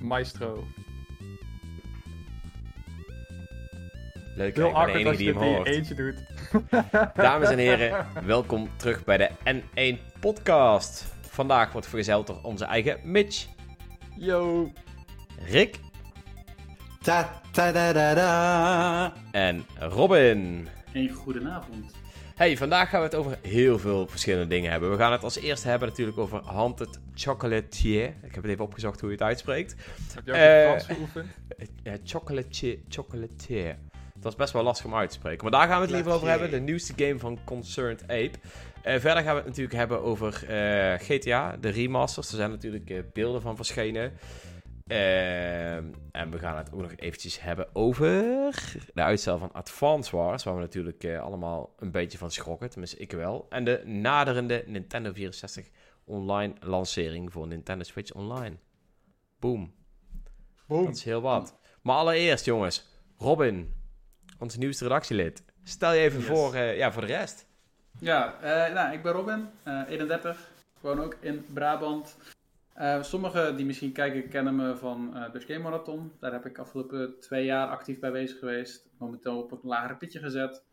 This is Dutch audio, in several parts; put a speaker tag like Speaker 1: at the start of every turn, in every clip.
Speaker 1: maestro.
Speaker 2: Leuk,
Speaker 1: Heel
Speaker 2: ik ben de die hem hoort.
Speaker 1: eentje doet.
Speaker 2: Dames en heren, welkom terug bij de N1 podcast. Vandaag wordt vergezeld door onze eigen Mitch,
Speaker 1: Yo.
Speaker 2: Rick
Speaker 3: Ta ta da da da.
Speaker 2: en Robin.
Speaker 4: Een goedenavond.
Speaker 2: Hey, vandaag gaan we het over heel veel verschillende dingen hebben. We gaan het als eerste hebben natuurlijk over Haunted Chocolatier. Ik heb het even opgezocht hoe je het uitspreekt.
Speaker 1: Heb je ook
Speaker 2: Eh,
Speaker 1: Frans geoefend?
Speaker 2: Ja, chocolatier, chocolatier. Dat is best wel lastig om uit te spreken. Maar daar gaan we het liever over hebben. De nieuwste game van Concerned Ape. Eh, verder gaan we het natuurlijk hebben over eh, GTA, de remasters. Er zijn natuurlijk eh, beelden van verschenen. Ehm, en we gaan het ook nog eventjes hebben over de uitstel van Advance Wars. Waar we natuurlijk eh, allemaal een beetje van schrokken. Tenminste, ik wel. En de naderende Nintendo 64 online lancering voor Nintendo Switch Online. Boom.
Speaker 1: Boom.
Speaker 2: Dat is heel wat. Maar allereerst, jongens, Robin, ons nieuwste redactielid. Stel je even
Speaker 4: Yes.
Speaker 2: voor, eh, ja, voor de rest.
Speaker 4: Ja, eh, nou, ik ben Robin, eh 31. Woon ook in Brabant. Eh, sommigen die misschien kijken kennen me van eh Dutch Game Marathon. Daar heb ik afgelopen twee jaar actief bij bezig geweest. Momenteel op een lager pitje gezet.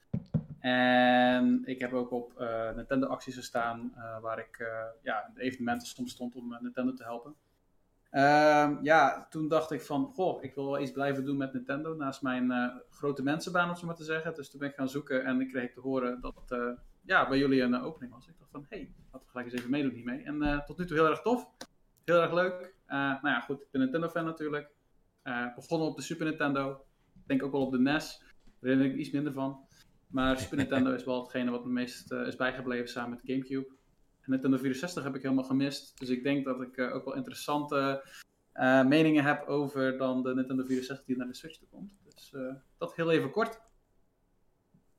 Speaker 4: En ik heb ook op eh, Nintendo acties gestaan, waar ik ja, de evenementen soms stond om Nintendo te helpen. Ehm, ja, toen dacht ik van, goh, ik wil wel iets blijven doen met Nintendo naast mijn grote mensenbaan, om zo maar te zeggen. Dus toen ben ik gaan zoeken en ik kreeg te horen dat ja, bij jullie een opening was. Ik dacht van, hé, hey, laten we gelijk eens even meedoen hiermee. En tot nu toe heel erg tof. Heel erg leuk. Eh, nou ja, goed, ik ben Nintendo-fan natuurlijk. Eh, begonnen op de Super Nintendo. Ik denk ook wel op de NES. Daar herinner ik iets minder van. Maar Super Nintendo is wel hetgene wat me meest eh, is bijgebleven samen met Gamecube. En Nintendo 64 heb ik helemaal gemist. Dus ik denk dat ik ook wel interessante meningen heb over dan de Nintendo 64 die naar de Switch toe komt. Dus dat heel even kort.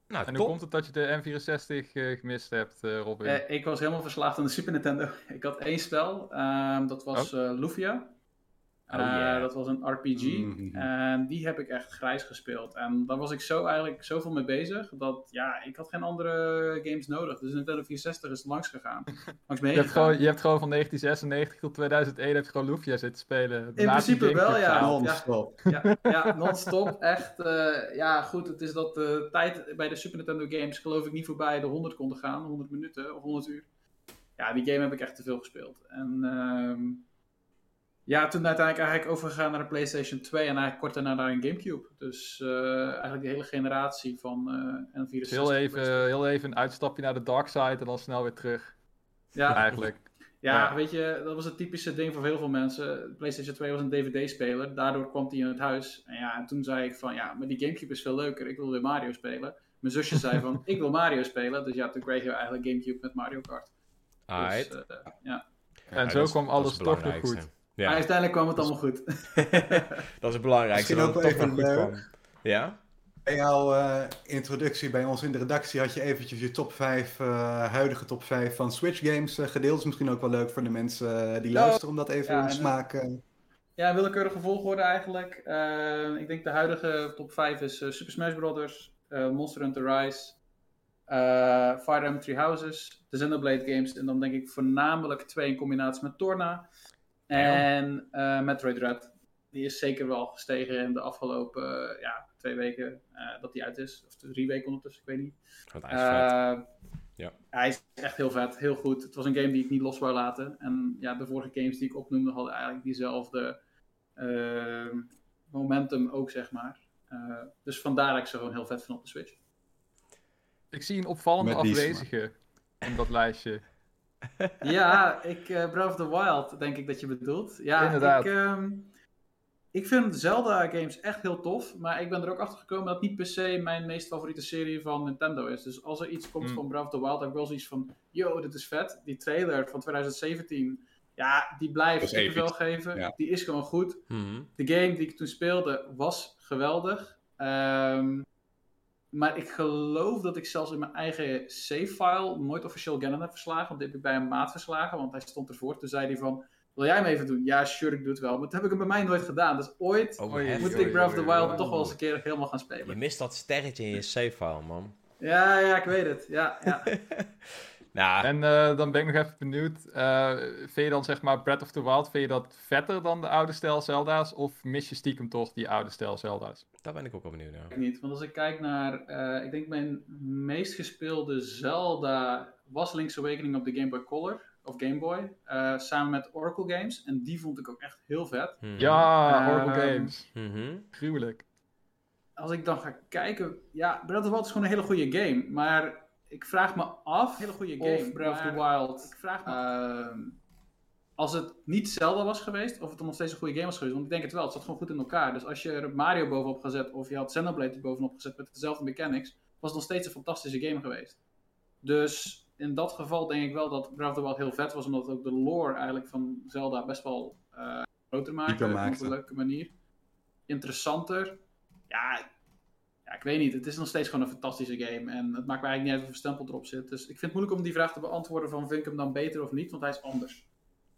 Speaker 2: Nou,
Speaker 1: En
Speaker 2: top.
Speaker 1: hoe komt het dat je de N64 eh, gemist hebt, eh, Robin?
Speaker 4: Eh, ik was helemaal verslaafd aan de Super Nintendo. Ik had één spel, ehm, dat was eh Lufia.
Speaker 2: Oh,
Speaker 4: Eh,
Speaker 2: yeah.
Speaker 4: Dat was een RPG.
Speaker 3: Mhm.
Speaker 4: En die heb ik echt grijs gespeeld. En daar was ik zo eigenlijk zoveel mee bezig. Dat ja, ik had geen andere games nodig. Dus Nintendo 64 is langs gegaan. Langs
Speaker 1: je, hebt gewoon, je hebt gewoon van 1996 tot 2001 heb je gewoon Lufia zitten spelen.
Speaker 4: In principe wel, ja.
Speaker 3: Non-stop.
Speaker 4: Ja, ja non-stop. Echt. eh, ja, goed. Het is dat de tijd bij de Super Nintendo games geloof ik niet voorbij de 100 konden gaan. 100 minuten of 100 uur. Ja, die game heb ik echt te veel gespeeld. En ehm, ja, toen uiteindelijk eigenlijk overgegaan naar de PlayStation 2 en eigenlijk kort daarna naar een Gamecube. Dus eh, eigenlijk die hele generatie van eh N64.
Speaker 1: Dus heel even, heel even een uitstapje naar de dark side en dan snel weer terug.
Speaker 4: Ja,
Speaker 1: Eigenlijk.
Speaker 4: Ja,
Speaker 1: Ja.
Speaker 4: weet je, dat was het typische ding voor heel veel mensen. PlayStation 2 was een DVD-speler, daardoor kwam die in het huis. En ja, en toen zei ik van, ja, maar die Gamecube is veel leuker, ik wil weer Mario spelen. Mijn zusje zei van, ik wil Mario spelen, dus ja, toen kreeg je eigenlijk Gamecube met Mario Kart. Dus, eh, ja.
Speaker 1: En
Speaker 2: Ja,
Speaker 1: zo kwam alles toch nog
Speaker 2: belangrijkste.
Speaker 4: Maar
Speaker 2: Ja,
Speaker 4: uiteindelijk kwam het allemaal goed.
Speaker 2: dat is het belangrijkste.
Speaker 3: Misschien
Speaker 2: Dat
Speaker 3: ook
Speaker 2: het
Speaker 3: wel
Speaker 2: toch nog goed
Speaker 3: even
Speaker 2: kwam.
Speaker 3: leuk.
Speaker 2: Ja?
Speaker 3: Bij jouw eh, introductie bij ons in de redactie had je eventjes je top 5, eh, huidige top 5 van Switch games eh, gedeeld. Dat is misschien ook wel leuk voor de mensen die luisteren om dat even
Speaker 4: Ja,
Speaker 3: in smaak...
Speaker 4: Ja, willekeurige volgorde eigenlijk. Eh, ik denk de huidige top 5 is Super Smash Bros., eh, Monster Hunter Rise, eh Fire Emblem Three Houses, de Xenoblade games en dan denk ik voornamelijk twee in combinatie met Torna en eh Metroid Dread. Die is zeker wel gestegen in de afgelopen eh, ja, twee weken eh, dat die uit is. Of drie weken ondertussen, ik weet niet.
Speaker 2: Want hij is vet. Ja.
Speaker 4: Hij is echt heel vet, heel goed. Het was een game die ik niet los wou laten. En ja, de vorige games die ik opnoemde hadden eigenlijk diezelfde ehm, momentum ook, zeg maar. Eh, dus vandaar dat ik ze gewoon heel vet vind op de Switch.
Speaker 1: Ik zie een opvallende afwezige in dat lijstje.
Speaker 4: Ja, ik, eh Breath of the Wild, denk ik dat je bedoelt. Ja,
Speaker 1: Inderdaad.
Speaker 4: Ik, ehm, ik vind Zelda-games echt heel tof, maar ik ben er ook achter gekomen dat het niet per se mijn meest favoriete serie van Nintendo is. Dus als er iets komt
Speaker 1: Mm.
Speaker 4: van Breath of the Wild, heb ik wel zoiets van, yo, dit is vet. Die trailer van 2017, ja, die blijft
Speaker 3: episch.
Speaker 4: geven.
Speaker 3: Ja.
Speaker 4: Die is gewoon goed.
Speaker 2: Mhm.
Speaker 4: De game die ik toen speelde was geweldig. Ehm, maar ik geloof dat ik zelfs in mijn eigen save-file nooit officieel Ganon heb verslagen. Want die heb ik bij een maat verslagen, want hij stond ervoor. Toen zei hij van, wil jij hem even doen? Ja, sure, ik doe het wel. Maar dat heb ik hem bij mij nooit gedaan. Dus ooit
Speaker 2: Oh,
Speaker 4: moet ik Breath of the Wild toch wel eens een keer helemaal gaan
Speaker 2: Je
Speaker 4: spelen.
Speaker 2: mist dat sterretje in je save file, man.
Speaker 4: Ja, ja, ik weet het. Ja, ja.
Speaker 2: Nou,
Speaker 1: En eh, dan ben ik nog even benieuwd. eh, vind je dan zeg maar Breath of the Wild, vind je dat vetter dan de oude stijl Zelda's? Of mis je stiekem toch die oude stijl Zelda's?
Speaker 2: daar ben ik ook wel benieuwd naar.
Speaker 4: Ik niet, want als ik kijk naar, eh, ik denk mijn meest gespeelde Zelda was Link's Awakening op de Game Boy Color, of Game Boy, eh, samen met Oracle Games. En die vond ik ook echt heel vet.
Speaker 2: Mhm.
Speaker 1: Ja, Oracle
Speaker 4: Ehm,
Speaker 1: Games.
Speaker 2: Mhm.
Speaker 1: Gruwelijk.
Speaker 4: Als ik dan ga kijken, ja, Breath of the Wild is gewoon een hele goede game, maar ik vraag me af
Speaker 5: Hele goede
Speaker 4: of
Speaker 5: game,
Speaker 4: Breath of the Wild,
Speaker 5: Ik vraag me
Speaker 4: ehm, als het niet Zelda was geweest, of het dan nog steeds een goede game was geweest, want ik denk het wel, het zat gewoon goed in elkaar. Dus als je er Mario bovenop gezet, of je had Xenoblade er bovenop gezet met dezelfde mechanics, was het nog steeds een fantastische game geweest. Dus in dat geval denk ik wel dat Breath of the Wild heel vet was, omdat het ook de lore eigenlijk van Zelda best wel eh, groter maakte, op een leuke manier. Interessanter. Ja, ja, ik weet niet. Het is nog steeds gewoon een fantastische game. En het maakt mij eigenlijk niet uit of een stempel erop zit. Dus ik vind het moeilijk om die vraag te beantwoorden van vind ik hem dan beter of niet, want hij is anders.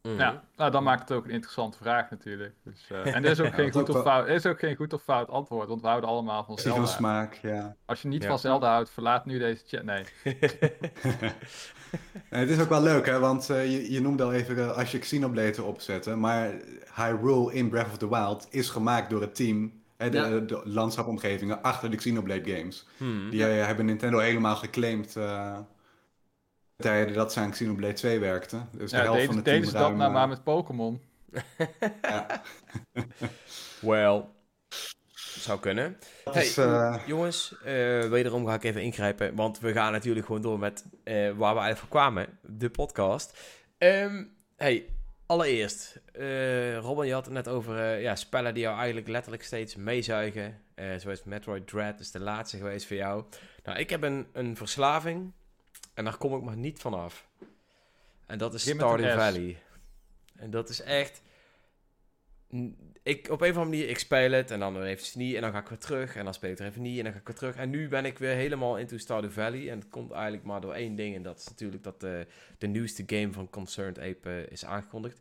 Speaker 2: Mhm.
Speaker 1: Ja, nou dan maakt het ook een interessante vraag natuurlijk. Dus, eh, en er is ook,
Speaker 3: Ja,
Speaker 1: geen goed
Speaker 3: ook
Speaker 1: of fout, er is ook geen goed of fout antwoord, want we houden allemaal van Zelda.
Speaker 3: smaak, ja.
Speaker 1: Als je niet
Speaker 2: Ja.
Speaker 1: van Zelda houdt, verlaat nu deze chat. Nee.
Speaker 3: Het is ook wel leuk, hè, want eh, je, je noemde al even eh, als je Xenoblade erop zette, maar Hyrule in Breath of the Wild is gemaakt door het team, hè, de,
Speaker 4: Ja.
Speaker 3: de landschapomgevingen achter de Xenoblade games.
Speaker 2: Mhm.
Speaker 3: Die eh, hebben Nintendo helemaal geclaimd eh tijden dat ze aan Xenoblade 2 werkten. Dus de helft
Speaker 1: deden,
Speaker 3: van het
Speaker 1: deden
Speaker 3: team
Speaker 1: ze dat
Speaker 3: ruim,
Speaker 1: nou
Speaker 3: eh,
Speaker 1: maar met Pokémon?
Speaker 3: ja.
Speaker 2: Well, zou kunnen. Hey,
Speaker 3: eh,
Speaker 2: Jongens, eh, wederom ga ik even ingrijpen, want we gaan natuurlijk gewoon door met eh, waar we eigenlijk voor kwamen, de podcast. Ehm, hey, allereerst, eh Robin, je had het net over eh, ja, spellen die jou eigenlijk letterlijk steeds meezuigen. Eh, zoals Metroid Dread is de laatste geweest voor jou. Nou, ik heb een, een verslaving en daar kom ik maar niet vanaf. En dat is Stardew. Valley. En dat is echt... Ik, op een of andere manier, ik speel het en dan even niet en dan ga ik weer terug en dan speel ik er even niet en dan ga ik weer terug. En nu ben ik weer helemaal into Stardew Valley en het komt eigenlijk maar door één ding en dat is natuurlijk dat de, de nieuwste game van Concerned Ape eh, is aangekondigd.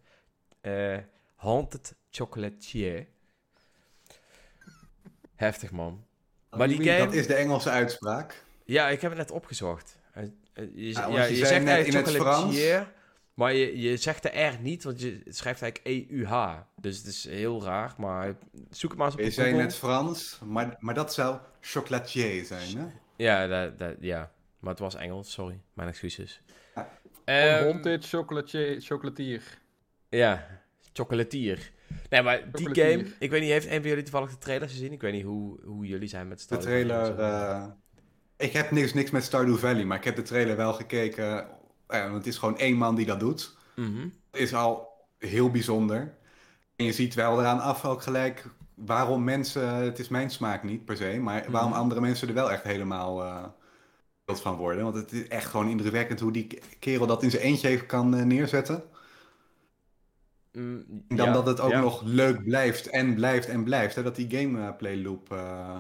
Speaker 2: Eh, Haunted Chocolatier. Heftig man. Maar die game...
Speaker 3: Dat is de Engelse uitspraak.
Speaker 2: Ja, ik heb het net opgezocht. Eh, eh, Je,
Speaker 3: Ja,
Speaker 2: ja,
Speaker 3: want
Speaker 2: je, zegt
Speaker 3: net in het
Speaker 2: chocolatier, maar je, je zegt de R niet, want je schrijft eigenlijk EUH. Dus het is heel raar, maar zoek het maar eens op
Speaker 3: Je
Speaker 2: de
Speaker 3: zei net Frans, maar, maar dat zou chocolatier zijn, hè?
Speaker 2: Ja, dat, dat, ja, maar het was Engels, sorry. Mijn excuses.
Speaker 3: Ja.
Speaker 2: Ehm,
Speaker 1: Haunted chocolatier, chocolatier.
Speaker 2: ja, chocolatier. Nee, maar die game, ik weet niet, heeft een van jullie toevallig de trailer gezien? Ik weet niet hoe, hoe jullie zijn met
Speaker 3: De
Speaker 2: Stardew Valley en
Speaker 3: trailer... eh, ik heb niks, niks met Stardew Valley, maar ik heb de trailer wel gekeken. Want het is gewoon één man die dat doet.
Speaker 2: Mhm.
Speaker 3: Is al heel bijzonder. En je ziet wel eraan af ook gelijk waarom mensen... Het is mijn smaak niet per se, maar waarom
Speaker 2: Mhm.
Speaker 3: andere mensen er wel echt helemaal... wild van worden. Want het is echt gewoon indrukwekkend hoe die kerel dat in zijn eentje even kan eh, neerzetten.
Speaker 2: Mm,
Speaker 3: En dan
Speaker 2: ja,
Speaker 3: dat het ook
Speaker 2: ja.
Speaker 3: nog leuk blijft en blijft en blijft. Hè? Dat die gameplay loop, eh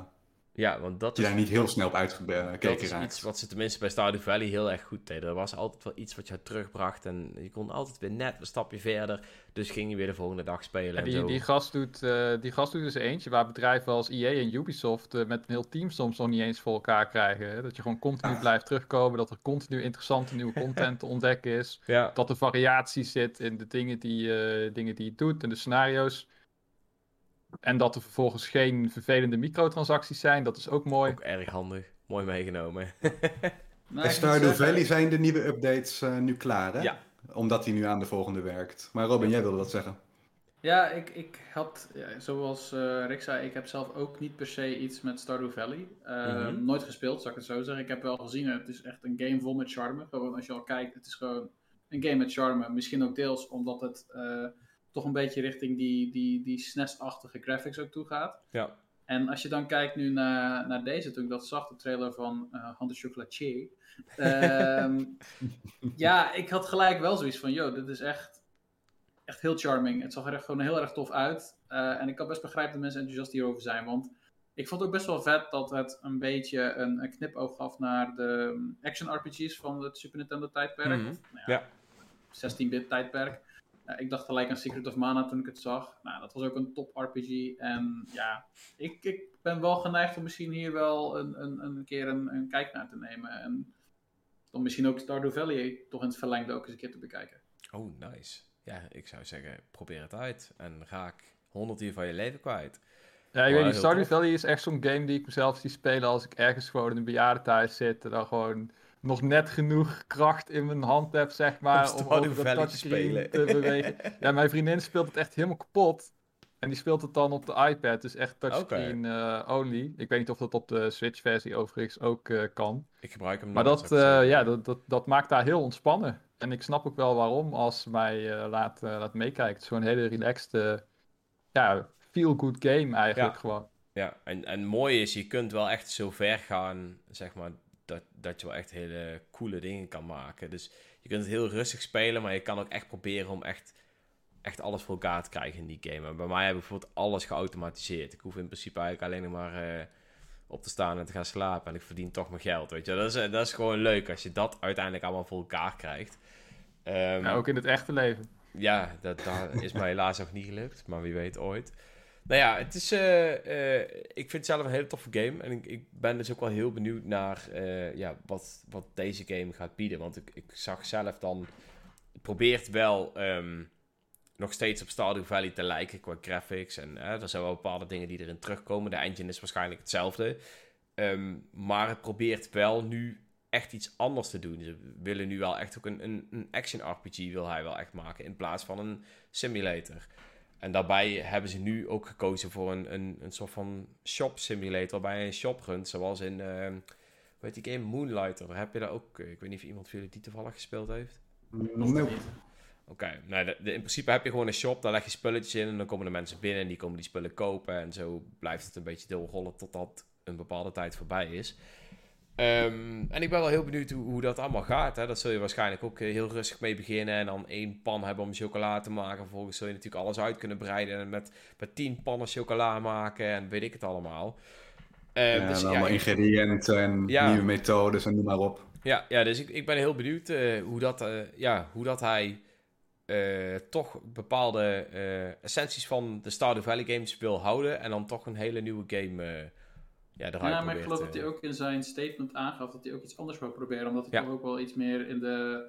Speaker 2: Ja, want dat
Speaker 3: je
Speaker 2: is
Speaker 3: daar niet heel snel op
Speaker 2: Dat
Speaker 3: uitgekeken
Speaker 2: is
Speaker 3: raakt.
Speaker 2: iets wat ze tenminste bij Stardew Valley heel erg goed deden. Er was altijd wel iets wat je terugbracht en je kon altijd weer net een stapje verder. Dus ging je weer de volgende dag spelen
Speaker 1: Ja,
Speaker 2: en
Speaker 1: die,
Speaker 2: zo.
Speaker 1: die, gast doet, eh, die gast doet dus eentje waar bedrijven als EA en Ubisoft eh, met een heel team soms nog niet eens voor elkaar krijgen. Hè? Dat je gewoon continu
Speaker 3: Ah.
Speaker 1: blijft terugkomen, dat er continu interessante nieuwe content te ontdekken is.
Speaker 2: Ja,
Speaker 1: Dat er variatie zit in de dingen die, eh, dingen die je doet en de scenario's. En dat er vervolgens geen vervelende microtransacties zijn, dat is ook mooi.
Speaker 2: ook erg handig. Mooi meegenomen.
Speaker 4: Moet
Speaker 3: Stardew Valley zijn de nieuwe updates eh, nu klaar, hè?
Speaker 2: Ja.
Speaker 3: Omdat hij nu aan de volgende werkt. Maar Robin, jij wilde wat zeggen.
Speaker 4: Ja, ik, ik had, ja, zoals eh, Rick zei, ik heb zelf ook niet per se iets met Stardew Valley. Eh,
Speaker 2: Mhm.
Speaker 4: Nooit gespeeld, zou ik het zo zeggen. Ik heb wel gezien, het is echt een game vol met charme. Gewoon als je al kijkt, het is gewoon een game met charme. Misschien ook deels omdat het eh, toch een beetje richting die, die, die SNES-achtige graphics ook toe gaat.
Speaker 2: Ja.
Speaker 4: En als je dan kijkt nu naar, naar deze, toen ik dat zag, de trailer van uh, Chocolatier. ehm, ja, ik had gelijk wel zoiets van, yo, dit is echt, echt heel charming. Het zag er echt gewoon heel erg tof uit. Eh, en ik kan best begrijpen dat mensen enthousiast hierover zijn, want ik vond het ook best wel vet dat het een beetje een, een knipoog gaf naar de um, action RPG's van het Super Nintendo tijdperk.
Speaker 2: Mhm.
Speaker 4: Of, nou
Speaker 2: Ja.
Speaker 4: 16-bit tijdperk. Uh, ik dacht gelijk aan Secret of Mana toen ik het zag. Nou, dat was ook een top RPG. En ja, ik, ik ben wel geneigd om misschien hier wel een, een, een keer een, een kijk naar te nemen. En dan misschien ook Stardew Valley toch in het verlengde ook eens een keer te bekijken.
Speaker 2: Oh, nice. Ja, ik zou zeggen, probeer het uit. En raak 100 uur van je leven kwijt.
Speaker 1: Ja, ik
Speaker 2: Oh,
Speaker 1: weet niet, Stardew. Valley is echt zo'n game die ik mezelf zie spelen als ik ergens gewoon in een bejaardentehuis zit. En dan gewoon nog net genoeg kracht in mijn hand heb, zeg maar,
Speaker 2: Om
Speaker 1: over
Speaker 2: te
Speaker 1: touchscreen
Speaker 2: spelen.
Speaker 1: te bewegen. Ja, mijn vriendin speelt het echt helemaal kapot. En die speelt het dan op de iPad, dus echt touchscreen eh, only. Ik weet niet of dat op de Switch-versie overigens ook eh, kan.
Speaker 2: Ik gebruik hem
Speaker 1: Maar dat, eh, ja, dat, dat, dat maakt daar heel ontspannen. En ik snap ook wel waarom als mij laat, laat meekijken. Het is gewoon een hele relaxed, ja, feel-good game eigenlijk
Speaker 2: Ja.
Speaker 1: gewoon.
Speaker 2: Ja, en, en mooi is, je kunt wel echt zo ver gaan, zeg maar, dat, dat je wel echt hele coole dingen kan maken. Dus je kunt het heel rustig spelen, maar je kan ook echt proberen om echt, echt alles voor elkaar te krijgen in die game. En bij mij heb ik bijvoorbeeld alles geautomatiseerd. Ik hoef in principe eigenlijk alleen nog maar eh, op te staan en te gaan slapen. En ik verdien toch mijn geld, weet je. Dat is, eh, dat is gewoon leuk als je dat uiteindelijk allemaal voor elkaar krijgt. Ehm,
Speaker 1: Ja, ook in het echte leven.
Speaker 2: ja, dat, dat is mij helaas nog niet gelukt, maar wie weet ooit. Nou ja, het is, eh, eh, ik vind het zelf een hele toffe game. En ik, ik ben dus ook wel heel benieuwd naar eh, ja, wat, wat deze game gaat bieden. Want ik, ik zag zelf dan, het probeert wel ehm, nog steeds op Stardew Valley te lijken qua graphics. En er zijn wel bepaalde dingen die erin terugkomen. De engine is waarschijnlijk hetzelfde. Ehm, maar het probeert wel nu echt iets anders te doen. Ze willen nu wel echt ook een, een, een action RPG wil hij wel echt maken in plaats van een simulator. En daarbij hebben ze nu ook gekozen voor een, een, een soort van shop simulator waarbij je een shop runt, zoals in, heet die game, Moonlighter. Heb je daar ook, eh, ik weet niet of iemand van jullie die toevallig gespeeld heeft.
Speaker 3: Nope.
Speaker 2: Oké, nou, de, de- in principe heb je gewoon een shop, daar leg je spulletjes in en dan komen de mensen binnen en die komen die spullen kopen. En zo blijft het een beetje doorrollen totdat een bepaalde tijd voorbij is. Ehm, en ik ben wel heel benieuwd hoe, hoe dat allemaal gaat. Hè. Dat zul je waarschijnlijk ook eh, heel rustig mee beginnen en dan één pan hebben om chocola te maken. Vervolgens zul je natuurlijk alles uit kunnen breiden en met, met tien pannen chocola maken en weet ik het allemaal. Ehm,
Speaker 3: Ja,
Speaker 2: dus
Speaker 3: en
Speaker 2: ja,
Speaker 3: allemaal
Speaker 2: ik-
Speaker 3: ingrediënten en
Speaker 2: Ja.
Speaker 3: nieuwe methodes en noem maar op.
Speaker 2: ja, ja dus ik, ik ben heel benieuwd eh, hoe, dat, eh, ja, hoe dat hij toch bepaalde essenties van de Stardew Valley games wil houden. En dan toch een hele nieuwe game ja,
Speaker 4: maar ik geloof
Speaker 2: eh.
Speaker 4: dat hij ook in zijn statement aangaf dat hij ook iets anders wil proberen. Omdat hij
Speaker 2: Ja.
Speaker 4: toch ook wel iets meer in de,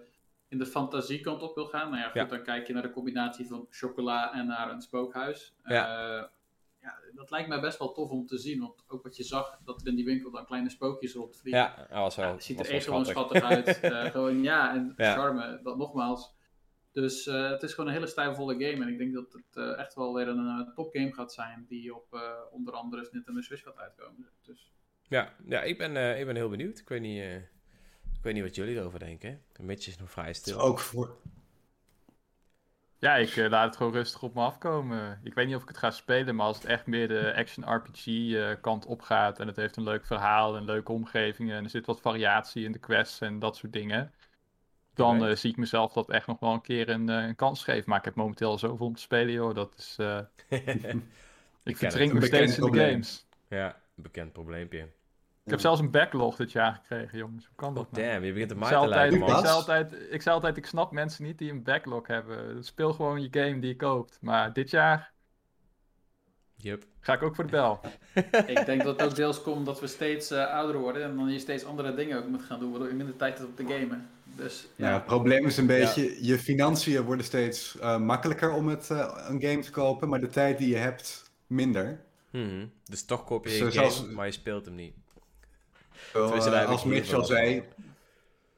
Speaker 4: in de fantasiekant op wil gaan. Nou ja, goed,
Speaker 2: Ja.
Speaker 4: dan kijk je naar de combinatie van chocola en naar een spookhuis.
Speaker 2: Ja.
Speaker 4: Eh, ja, dat lijkt mij best wel tof om te zien. Want ook wat je zag, dat er in die winkel dan kleine spookjes rondvliegen.
Speaker 2: Ja, dat was wel,
Speaker 4: Ja, ziet er echt gewoon
Speaker 2: schattig.
Speaker 4: uit. Eh, gewoon ja, en charme, dat nogmaals. Dus eh, het is gewoon een hele stijlvolle game. En ik denk dat het eh, echt wel weer een eh, topgame gaat zijn. Die op eh, onder andere Nintendo Switch gaat uitkomen. Dus
Speaker 2: Ja, ja ik, ben, eh, ik ben heel benieuwd. Ik weet niet, eh, ik weet niet wat jullie erover denken. Mitch is nog vrij stil.
Speaker 3: ook voor...
Speaker 1: Ja, ik laat het gewoon rustig op me afkomen. Ik weet niet of ik het ga spelen, maar als het echt meer de action RPG eh, kant op gaat en het heeft een leuk verhaal en leuke omgevingen en er zit wat variatie in de quests en dat soort dingen, dan eh, zie ik mezelf dat echt nog wel een keer een, eh, een kans geven. Maar ik heb momenteel zoveel om te spelen, joh. Dat is, eh, ik verdrink nog steeds in de games.
Speaker 2: ja, een bekend probleempje.
Speaker 1: Ik heb zelfs een backlog dit jaar gekregen, jongens. Hoe kan dat
Speaker 2: Oh
Speaker 1: nou?
Speaker 2: damn, je begint op
Speaker 1: Ik
Speaker 2: mij
Speaker 1: zei,
Speaker 2: te
Speaker 1: altijd, ik, zei altijd, ik zei altijd, ik snap mensen niet die een backlog hebben. Speel gewoon je game die je koopt. Maar dit jaar
Speaker 2: Yup.
Speaker 1: ga ik ook voor de bel.
Speaker 4: ik denk dat het ook deels komt dat we steeds eh, ouder worden. En dan je steeds andere dingen ook moet gaan doen. Waardoor je minder tijd hebt om te gamen. Dus
Speaker 3: Ja, het probleem is een beetje, je financiën worden steeds eh, makkelijker om het, eh, een game te kopen, maar de tijd die je hebt minder.
Speaker 2: Mhm. Dus toch koop je een game, maar je speelt hem niet.
Speaker 3: Eh, als
Speaker 2: ik
Speaker 3: Mitch
Speaker 2: hier
Speaker 3: al
Speaker 2: wel
Speaker 3: zei,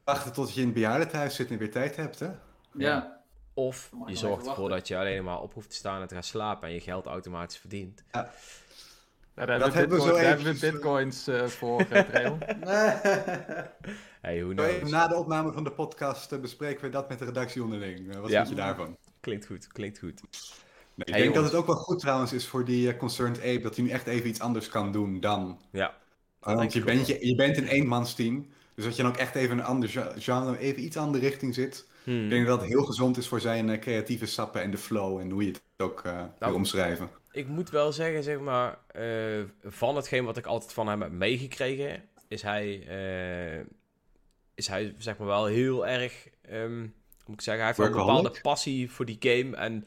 Speaker 3: wachten tot je in het bejaardentehuis zit en weer tijd hebt, hè?
Speaker 4: ja.
Speaker 2: Of je zorgt
Speaker 4: even
Speaker 2: ervoor dat je alleen maar op hoeft te staan en te gaan slapen en je geld automatisch verdient.
Speaker 1: Ja, daar
Speaker 3: Dat
Speaker 1: hebben we,
Speaker 3: hebben we
Speaker 1: bitcoin-
Speaker 3: zo
Speaker 1: daar hebben we
Speaker 3: eventjes, eh,
Speaker 1: bitcoins eh, voor, uh, Trail.
Speaker 2: Hey, knows?
Speaker 3: Na de opname van de podcast eh, bespreken we dat met de redactie onderling. Eh, wat
Speaker 2: Ja.
Speaker 3: vind je daarvan?
Speaker 2: Klinkt goed, klinkt goed.
Speaker 3: Nee, ik
Speaker 2: Hey,
Speaker 3: denk dat het ook wel goed trouwens is voor die eh, Concerned Ape, dat hij nu echt even iets anders kan doen dan.
Speaker 2: Ja,
Speaker 3: Want je bent, je, je bent een eenmansteam, dus dat je dan ook echt even een ander ge- genre, even iets andere richting zit.
Speaker 2: Hmm.
Speaker 3: Ik denk dat het heel gezond is voor zijn creatieve sappen en de flow en hoe je het ook eh wil
Speaker 2: Nou,
Speaker 3: omschrijven.
Speaker 2: ik moet wel zeggen, zeg maar, van hetgeen wat ik altijd van hem heb meegekregen, is hij, is hij zeg maar wel heel erg, ehm, hoe moet ik zeggen, hij heeft een bepaalde passie voor die game en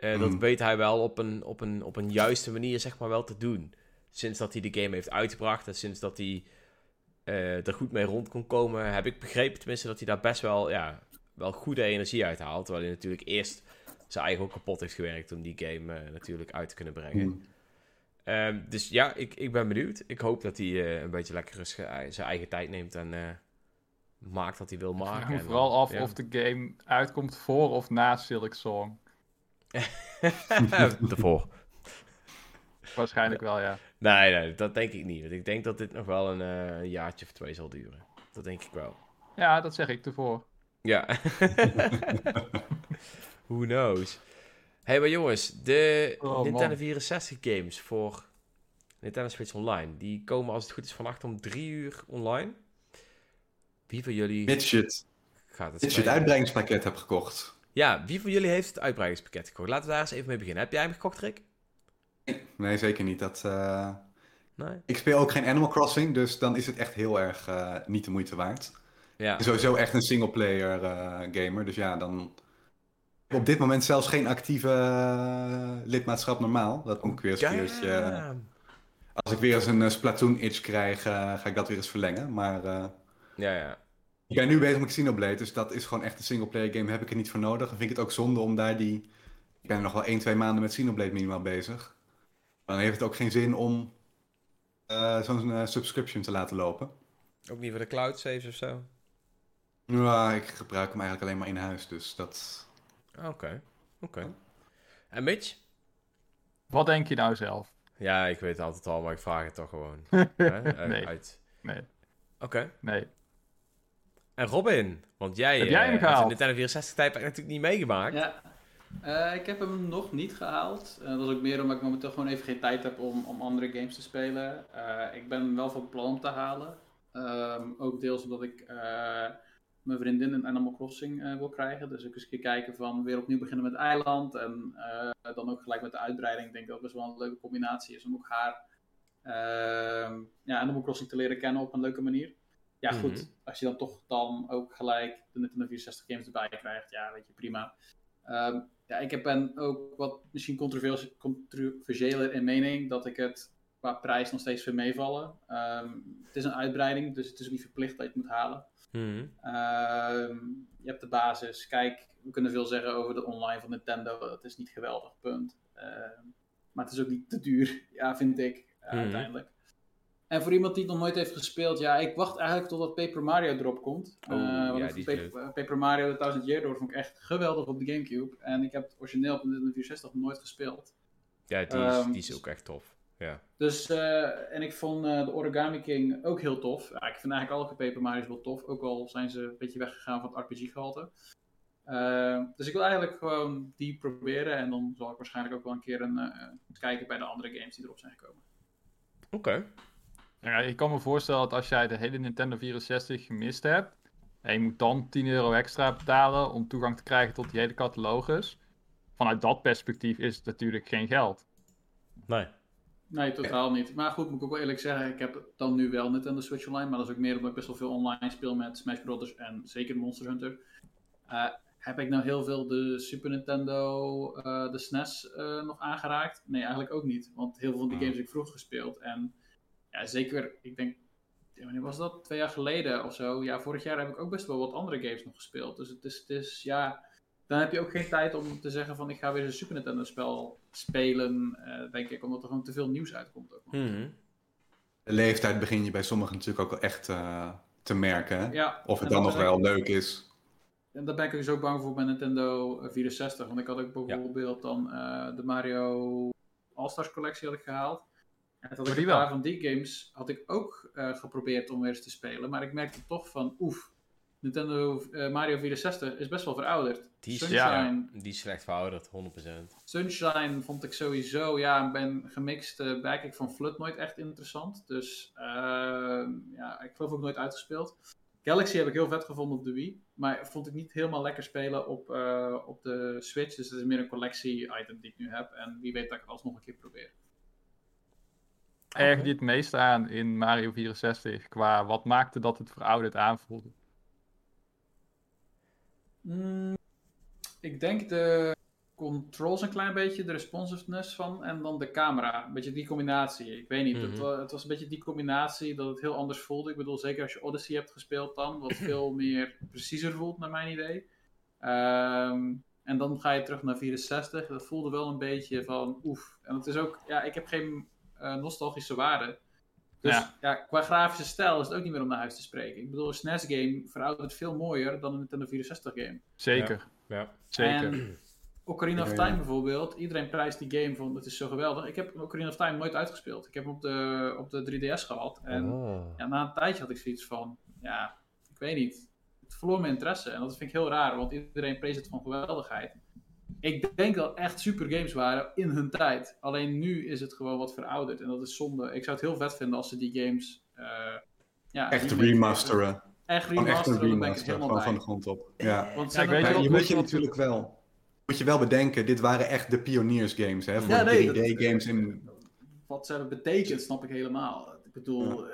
Speaker 2: eh, dat
Speaker 3: Mm.
Speaker 2: weet hij wel op een, op, een, op een juiste manier, zeg maar, wel te doen. Sinds dat hij de game heeft uitgebracht en sinds dat hij eh, er goed mee rond kon komen. Heb ik begrepen tenminste dat hij daar best wel, ja, wel goede energie uit haalt. Terwijl hij natuurlijk eerst zijn eigen ook kapot heeft gewerkt om die game eh, natuurlijk uit te kunnen brengen.
Speaker 3: Hmm.
Speaker 2: Ehm, dus ja, ik, ik ben benieuwd. Ik hoop dat hij een beetje lekker zijn eigen tijd neemt en maakt wat hij wil
Speaker 1: Ik
Speaker 2: maken.
Speaker 1: vraag me
Speaker 2: En
Speaker 1: vooral af
Speaker 2: ja.
Speaker 1: of de game uitkomt voor of na Silk Song.
Speaker 2: Ervoor.
Speaker 1: Waarschijnlijk wel, ja.
Speaker 2: Nee, nee, dat denk ik niet. Want ik denk dat dit nog wel een eh, een jaartje of twee zal duren. Dat denk ik wel.
Speaker 1: Ja, dat zeg ik ervoor.
Speaker 2: Ja. Who knows? hey, maar jongens, de
Speaker 1: Oh, man.
Speaker 2: Nintendo 64 games voor Nintendo Switch Online, die komen als het goed is vannacht om drie uur online. Wie van jullie
Speaker 3: het,
Speaker 2: gaat het
Speaker 3: uitbreidingspakket hebt gekocht.
Speaker 2: Ja, wie van jullie heeft het uitbreidingspakket gekocht? Laten we daar eens even mee beginnen. Heb jij hem gekocht, Rick?
Speaker 3: Nee, zeker niet. Dat, eh,
Speaker 2: Nee?
Speaker 3: Ik speel ook geen Animal Crossing, dus dan is het echt heel erg eh, niet de moeite waard.
Speaker 2: Ja.
Speaker 3: Ik ben sowieso echt een singleplayer eh gamer, dus ja, dan... Op dit moment zelfs geen actieve lidmaatschap normaal. Dat moet ik weer eens een keertje... Als ik weer eens een Splatoon-itch krijg, ga ik dat weer eens verlengen. Maar
Speaker 2: Ja, ja.
Speaker 3: ik ben nu bezig met Xenoblade, dus dat is gewoon echt een singleplayer game. Heb ik er niet voor nodig. Dan vind ik het ook zonde om daar die... Ik ben nog wel 1, 2 maanden met Xenoblade minimaal bezig. Dan heeft het ook geen zin om eh, zo'n eh, subscription te laten lopen.
Speaker 2: Ook niet voor de cloud saves of zo?
Speaker 3: Ja, ik gebruik hem eigenlijk alleen maar in huis, dus dat...
Speaker 2: Oké, oké. En Mitch?
Speaker 1: Wat denk je nou zelf?
Speaker 2: Ja, ik weet het altijd al, maar ik vraag het toch gewoon. Hè? Eh,
Speaker 1: Nee.
Speaker 2: Uit.
Speaker 1: Nee,
Speaker 2: Oké.
Speaker 1: nee.
Speaker 2: En Robin, want jij,
Speaker 1: Heb jij hem
Speaker 2: eh, hebt
Speaker 1: gehaald?
Speaker 2: de Nintendo 64 tijdperk natuurlijk niet meegemaakt.
Speaker 4: Ja, Eh, ik heb hem nog niet gehaald. Eh, dat is ook meer omdat ik momenteel gewoon even geen tijd heb om, om andere games te spelen. Eh, ik ben wel van plan om te halen. Ehm, ook deels omdat ik eh, mijn vriendin een Animal Crossing eh, wil krijgen. Dus ook eens een keer kijken van weer opnieuw beginnen met eiland. En eh, dan ook gelijk met de uitbreiding. Ik denk dat het best wel een leuke combinatie is om ook haar ehm, ja, Animal Crossing te leren kennen op een leuke manier. Ja, goed.
Speaker 2: Mhm.
Speaker 4: Als je dan toch dan ook gelijk de Nintendo 64 games erbij krijgt, ja, weet je, prima. Ehm, ja, ik heb ben ook wat misschien controversiëler in mening dat ik het qua prijs nog steeds vind meevallen. Ehm, het is een uitbreiding, dus het is ook niet verplicht dat je het moet halen.
Speaker 2: Mhm.
Speaker 4: Ehm, je hebt de basis. Kijk, we kunnen veel zeggen over de online van Nintendo. Het is niet geweldig, punt. Maar het is ook niet te duur, ja, vind ik, eh,
Speaker 2: Mhm.
Speaker 4: uiteindelijk. En voor iemand die het nog nooit heeft gespeeld, ja, ik wacht eigenlijk totdat Paper Mario erop komt.
Speaker 2: Oh,
Speaker 4: Eh, want
Speaker 2: ja,
Speaker 4: Paper, Paper Mario The Thousand Year Door vond ik echt geweldig op de Gamecube. En ik heb het origineel op de Nintendo 64 nog nooit gespeeld.
Speaker 2: Ja, die is,
Speaker 4: Ehm,
Speaker 2: die is ook echt tof. Ja.
Speaker 4: Dus, eh, en ik vond eh, de Origami King ook heel tof. Ja, ik vind eigenlijk alle Paper Mario's wel tof. Ook al zijn ze een beetje weggegaan van het RPG-gehalte. Eh, dus ik wil eigenlijk gewoon die proberen. En dan zal ik waarschijnlijk ook wel een keer een, kijken bij de andere games die erop zijn gekomen.
Speaker 2: Oké.
Speaker 1: Ja, ik kan me voorstellen dat als jij de hele Nintendo 64 gemist hebt. En je moet dan 10 euro extra betalen om toegang te krijgen tot die hele catalogus. Vanuit dat perspectief is het natuurlijk geen geld.
Speaker 2: Nee.
Speaker 4: Nee, totaal niet. Maar goed, moet ik ook wel eerlijk zeggen, ik heb dan nu wel Nintendo Switch Online. Maar dat is ook meer omdat ik best wel veel online speel met Smash Brothers en zeker Monster Hunter. Eh, heb ik nou heel veel de Super Nintendo, eh, de SNES eh, nog aangeraakt? Nee, eigenlijk ook niet. Want heel veel van die
Speaker 2: Ah.
Speaker 4: games heb ik vroeg gespeeld. En ja, zeker, ik denk, wanneer was dat? Twee jaar geleden of zo. Ja, vorig jaar heb ik ook best wel wat andere games nog gespeeld. Dus het is, het is ja, dan heb je ook geen tijd om te zeggen van ik ga weer een Super Nintendo spel spelen, eh, denk ik. Omdat er gewoon te veel nieuws uitkomt ook.
Speaker 2: Mhm.
Speaker 3: De leeftijd begin je bij sommigen natuurlijk ook wel echt eh, te merken.
Speaker 4: Ja,
Speaker 3: Of het dan nog wel leuk is.
Speaker 4: En daar ben ik dus ook bang voor bij Nintendo eh, 64. Want ik had ook bijvoorbeeld dan eh, de Mario All-Stars collectie had ik gehaald. En dat ik een paar van die games had ik ook eh, geprobeerd om weer eens te spelen. Maar ik merkte toch van, oef, Nintendo eh, Mario 64 is best wel verouderd.
Speaker 2: Die is,
Speaker 4: Sunshine,
Speaker 2: ja, die is slecht verouderd, 100%.
Speaker 4: Sunshine vond ik sowieso, ja, ben gemixt uh, back van Flood nooit echt interessant. Dus uh, ja, ik geloof ook nooit uitgespeeld. Galaxy heb ik heel vet gevonden op de Wii, maar vond ik niet helemaal lekker spelen op, uh, op de Switch. Dus het is meer een collectie-item die ik nu heb. En wie weet dat ik het alsnog een keer probeer.
Speaker 1: Erg die het meest aan in Mario 64 qua wat maakte dat het verouderd aanvoelde?
Speaker 4: Mm, ik denk de controls een klein beetje, de responsiveness van. En dan de camera. Een beetje die combinatie. Ik weet niet. het,
Speaker 2: Mhm.
Speaker 4: het was een beetje die combinatie dat het heel anders voelde. Ik bedoel, zeker als je Odyssey hebt gespeeld dan. Wat veel meer preciezer voelt, naar mijn idee. Ehm, en dan ga je terug naar 64. Dat voelde wel een beetje van oef. En het is ook, ja, ik heb geen eh, nostalgische waarde. Dus
Speaker 1: Ja.
Speaker 4: ja. qua grafische stijl is het ook niet meer om naar huis te spreken. Ik bedoel, een SNES-game veroudert veel mooier dan een Nintendo 64-game.
Speaker 1: Zeker,
Speaker 2: Ja.
Speaker 1: zeker.
Speaker 4: En Ocarina of Time bijvoorbeeld, iedereen prijst die game van het is zo geweldig. Ik heb Ocarina of Time nooit uitgespeeld. Ik heb hem op de, op de 3DS gehad. En
Speaker 2: Oh.
Speaker 4: ja, na een tijdje had ik zoiets van, ja, ik weet niet. Het verloor mijn interesse en dat vind ik heel raar, want iedereen prees het van geweldigheid. Ik denk dat echt super games waren in hun tijd. Alleen nu is het gewoon wat verouderd en dat is zonde. Ik zou het heel vet vinden als ze die games eh ja,
Speaker 3: Echt remasteren.
Speaker 4: Echt
Speaker 3: Gewoon echt een
Speaker 4: remasteren, dan ben ik
Speaker 3: remaster.
Speaker 4: helemaal
Speaker 3: Gewoon van de grond op. Ja.
Speaker 4: Want
Speaker 1: Ja, ik weet
Speaker 3: je
Speaker 1: weet
Speaker 3: moet je natuurlijk wel... Moet je wel bedenken, dit waren echt de pioniersgames, hè? Voor
Speaker 4: Ja, nee, dat-
Speaker 3: 3D-games in...
Speaker 4: wat ze hebben betekend, snap ik helemaal. Ik bedoel,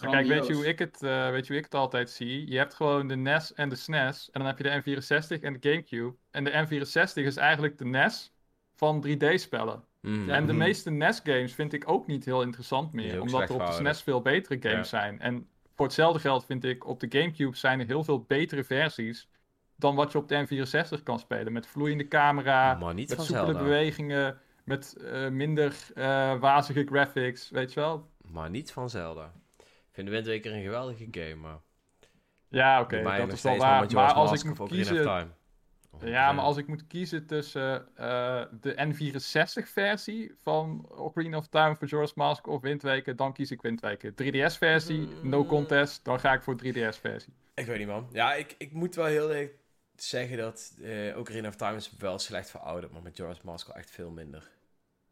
Speaker 1: Kijk, weet je, hoe ik het, eh, weet je hoe ik het altijd zie? Je hebt gewoon de NES en de SNES. En dan heb je de N64 en de GameCube. En de N64 is eigenlijk de NES van 3D-spellen.
Speaker 2: Mm.
Speaker 1: En de
Speaker 3: Mhm.
Speaker 1: meeste NES-games vind ik ook niet heel interessant meer. Omdat er op de. SNES veel betere games zijn. En voor hetzelfde geld vind ik op de GameCube zijn er heel veel betere versies. Dan wat je op de N64 kan spelen. Met vloeiende camera,
Speaker 2: maar niet
Speaker 1: met soepele
Speaker 2: Zelda.
Speaker 1: bewegingen. Met eh, minder eh, wazige graphics, weet je wel?
Speaker 2: Maar niet van Zelda. Ik vind Wind Waker een geweldige game, maar...
Speaker 1: Ja, oké,
Speaker 2: mij
Speaker 1: dat is wel waar. Maar als ik moet
Speaker 2: Ocarina of
Speaker 1: kiezen...
Speaker 2: Time. Of
Speaker 1: Ja, maar als ik moet kiezen tussen eh, de N64-versie van Ocarina of Time, Majora's Mask of Wind Waker, dan kies ik Wind Waker. 3DS-versie, no
Speaker 2: Mm.
Speaker 1: contest, dan ga ik voor 3DS-versie.
Speaker 2: Ik weet niet, man. Ja, ik, ik moet wel heel erg zeggen dat eh Ocarina of Time is wel slecht verouderd, maar met Majora's Mask wel echt veel minder.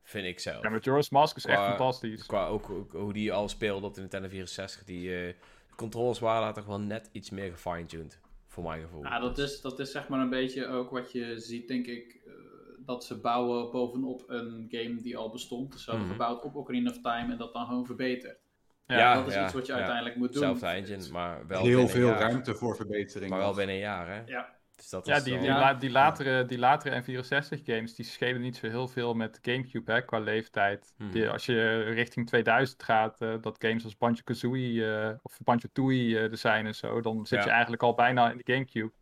Speaker 2: Vind ik zelf.
Speaker 1: Ja, Majora's Mask is echt fantastisch.
Speaker 2: Qua ook, ook hoe die al speelde op de Nintendo 64. Die eh, de controls waren daar toch wel net iets meer gefine-tuned. Voor mijn gevoel.
Speaker 4: Ja, dat is, dat is zeg maar een beetje ook wat je ziet, denk ik. eh, dat ze bouwen bovenop een game die al bestond. Dus ze hebben
Speaker 2: Mhm.
Speaker 4: gebouwd op Ocarina of Time en dat dan gewoon verbeterd.
Speaker 1: Ja,
Speaker 4: dat is
Speaker 2: ja,
Speaker 4: iets wat je
Speaker 2: ja.
Speaker 4: uiteindelijk moet doen.
Speaker 2: Zelfde engine, maar wel
Speaker 3: Heel veel
Speaker 2: jaar.
Speaker 3: ruimte voor verbetering.
Speaker 2: Maar wel binnen een jaar, hè?
Speaker 4: Ja.
Speaker 2: Dus dat
Speaker 1: Ja, die, die,
Speaker 4: Ja.
Speaker 1: la- die, latere, die latere N64-games, die schelen niet zo heel veel met Gamecube, hè, qua leeftijd.
Speaker 2: Mhm.
Speaker 1: Die, als je richting 2000 gaat, eh, dat games als Banjo-Kazooie eh, of Banjo-Tooie eh, er zijn en zo, dan zit
Speaker 2: Ja.
Speaker 1: je eigenlijk al bijna in de Gamecube.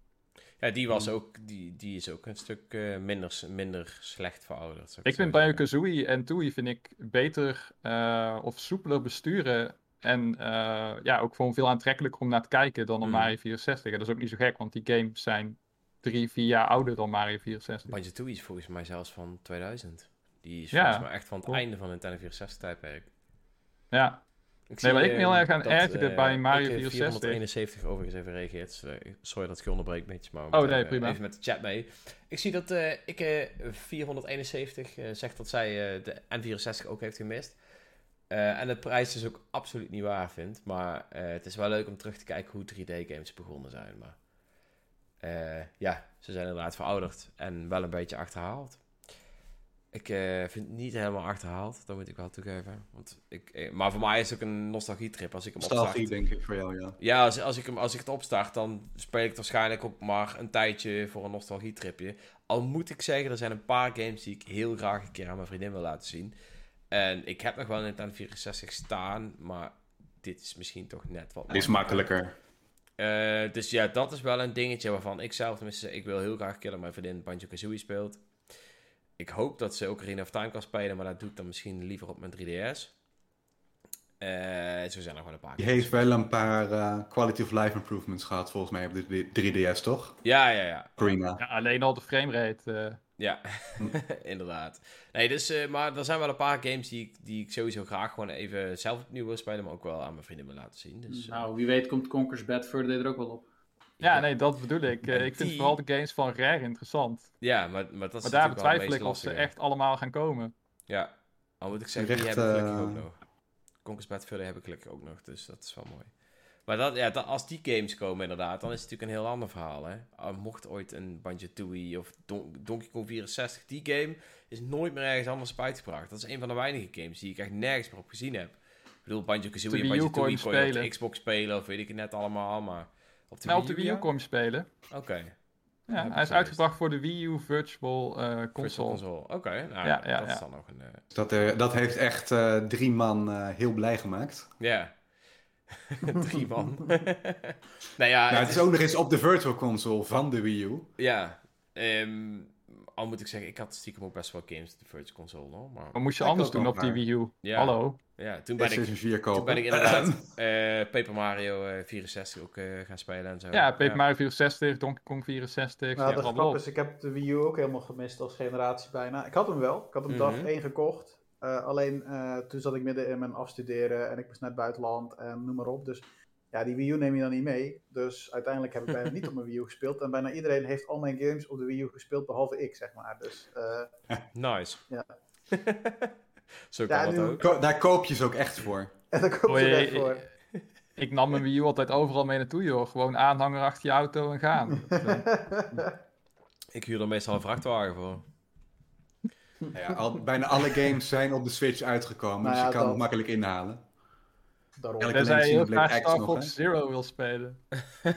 Speaker 2: Ja, die, was ook, die, die is ook een stuk eh, minder, minder slecht verouderd.
Speaker 1: Ik vind. Banjo-Kazooie en Tooie vind ik beter eh, of soepeler besturen. En eh, ja, ook gewoon veel aantrekkelijker om naar te kijken dan op
Speaker 2: Mhm.
Speaker 1: Mario 64. En dat is ook niet zo gek, want die games zijn drie, vier jaar ouder dan Mario 64.
Speaker 2: Banjo-Tooie is volgens mij zelfs van 2000. Die is
Speaker 1: Ja,
Speaker 2: volgens mij echt van het einde van het Nintendo 64 tijdperk.
Speaker 1: Ja,
Speaker 2: Ik
Speaker 1: Nee, waar ik me
Speaker 2: eh,
Speaker 1: heel erg aan ergerde
Speaker 2: eh,
Speaker 1: bij Mario
Speaker 2: ik, eh,
Speaker 1: 64.
Speaker 2: 471 overigens even reageert. Sorry dat ik je onderbreek, beetje, maar
Speaker 1: Oh, nee,
Speaker 2: even-
Speaker 1: prima.
Speaker 2: even met de chat mee. Ik zie dat eh, ik eh 471 eh, zegt dat zij de N64 ook heeft gemist. En de prijs dus ook absoluut niet waar vindt. Maar het is wel leuk om terug te kijken hoe 3D-games begonnen zijn. Maar eh, ja, ze zijn inderdaad verouderd en wel een beetje achterhaald. Ik eh, vind het niet helemaal achterhaald, dat moet ik wel toegeven. Want ik, eh, maar voor mij is het ook een nostalgietrip als ik hem opstart.
Speaker 3: Nostalgie, denk ik, voor jou, ja.
Speaker 2: Ja, als, als, ik hem, als ik het opstart, dan speel ik het waarschijnlijk ook maar een tijdje voor een nostalgietripje. Al moet ik zeggen, er zijn een paar games die ik heel graag een keer aan mijn vriendin wil laten zien. En ik heb nog wel een Nintendo 64 staan, maar dit is misschien toch net wat...
Speaker 3: Is makkelijker.
Speaker 2: Eh, dus ja, dat is wel een dingetje waarvan ik zelf tenminste, ik wil heel graag een keer dat mijn vriendin Banjo-Kazooie speelt. Ik hoop dat ze ook Arena of Time kan spelen, maar dat doe ik dan misschien liever op mijn 3DS. Eh, zo zijn er gewoon een paar
Speaker 3: Die heeft wel een paar eh, quality of life improvements gehad, volgens mij, op de 3DS, toch?
Speaker 2: Ja, ja, ja.
Speaker 3: Prima.
Speaker 1: ja alleen al de framerate.
Speaker 2: Ja, inderdaad. Nee, dus, eh, maar er zijn wel een paar games die ik, die ik sowieso graag gewoon even zelf opnieuw wil spelen, maar ook wel aan mijn vrienden wil laten zien. Dus, eh,
Speaker 4: Nou, wie weet komt Conker's Bad Fur Day er ook wel op.
Speaker 1: ja, nee, dat bedoel ik. Eh, ik vind
Speaker 2: die-
Speaker 1: vooral de games van Rare interessant.
Speaker 2: ja, maar, maar dat is
Speaker 1: Maar daar betwijfel ik of ze echt allemaal gaan komen.
Speaker 2: Ja, al moet ik zeggen, die heb ik gelukkig ook nog. Conquest Bad Fur heb ik gelukkig ook nog, dus dat is wel mooi. Maar dat, ja, dat, als die games komen inderdaad, dan is het natuurlijk een heel ander verhaal. Hè? Ah, mocht ooit een Banjo-Tooie of Don- Donkey Kong 64, die game is nooit meer ergens anders op uitgebracht. Dat is een van de weinige games die ik echt nergens meer op gezien heb. Ik bedoel, Banjo-Kazooie en Banjo-Tooie kon je op de. Xbox spelen of weet ik het net allemaal, maar op de
Speaker 1: op
Speaker 2: Wii
Speaker 1: de
Speaker 2: U,
Speaker 1: Wii U
Speaker 2: ja?
Speaker 1: kon je spelen.
Speaker 2: Oké.
Speaker 1: Ja, hij is uitgebracht voor de Wii U Virtual eh,
Speaker 2: Virtual
Speaker 1: Console.
Speaker 2: console. Oké, nou,
Speaker 1: Ja, ja,
Speaker 2: dat
Speaker 1: ja.
Speaker 2: is dan nog een... eh,
Speaker 3: Dat, eh, dat heeft echt eh, drie man eh, heel blij gemaakt.
Speaker 2: Ja. Drie man. nou ja,
Speaker 3: Nou,
Speaker 2: het
Speaker 3: het is ook nog eens op de Virtual Console van de Wii U.
Speaker 2: Ja, ehm, al moet ik zeggen, ik had stiekem ook best wel games op de Virtual Console, hoor. Maar
Speaker 1: Wat moest je
Speaker 3: Ik
Speaker 1: anders doen op die. Wii U?
Speaker 2: Ja.
Speaker 1: Hallo?
Speaker 2: ja, toen ben ik,
Speaker 3: PlayStation 4
Speaker 2: toen
Speaker 3: kopen.
Speaker 2: ben ik inderdaad eh, Paper Mario eh, 64 ook eh, gaan spelen en zo.
Speaker 1: Ja, Paper Mario 64, Donkey Kong 64,
Speaker 4: Nou,
Speaker 1: ja,
Speaker 4: de grap is, ik heb de Wii U ook helemaal gemist als generatie bijna. Ik had hem wel. Ik had hem dag
Speaker 2: Mhm.
Speaker 4: 1 gekocht. Eh, alleen eh, toen zat ik midden in mijn afstuderen en ik was net buitenland en noem maar op. Dus ja, die Wii U neem je dan niet mee. Dus uiteindelijk heb ik bijna niet op mijn Wii U gespeeld. En bijna iedereen heeft al mijn games op de Wii U gespeeld, behalve ik, zeg maar. Dus eh,
Speaker 2: Nice.
Speaker 4: Ja.
Speaker 2: zo
Speaker 4: Ja,
Speaker 2: kan
Speaker 4: nu-
Speaker 2: dat ook.
Speaker 3: Ko- daar koop je ze ook echt voor.
Speaker 4: en daar ze
Speaker 1: je-
Speaker 4: voor.
Speaker 1: Ik nam mijn Wii U altijd overal mee naartoe, joh. Gewoon aanhanger achter je auto en gaan.
Speaker 2: Ik huur er meestal een vrachtwagen voor.
Speaker 3: Nou ja, al, bijna alle games zijn op de Switch uitgekomen,
Speaker 4: Nou
Speaker 3: dus je kan
Speaker 4: dat.
Speaker 3: het makkelijk inhalen.
Speaker 4: Daarom.
Speaker 3: Elke-
Speaker 1: Tenzij je graag Star Fox? Zero wil spelen.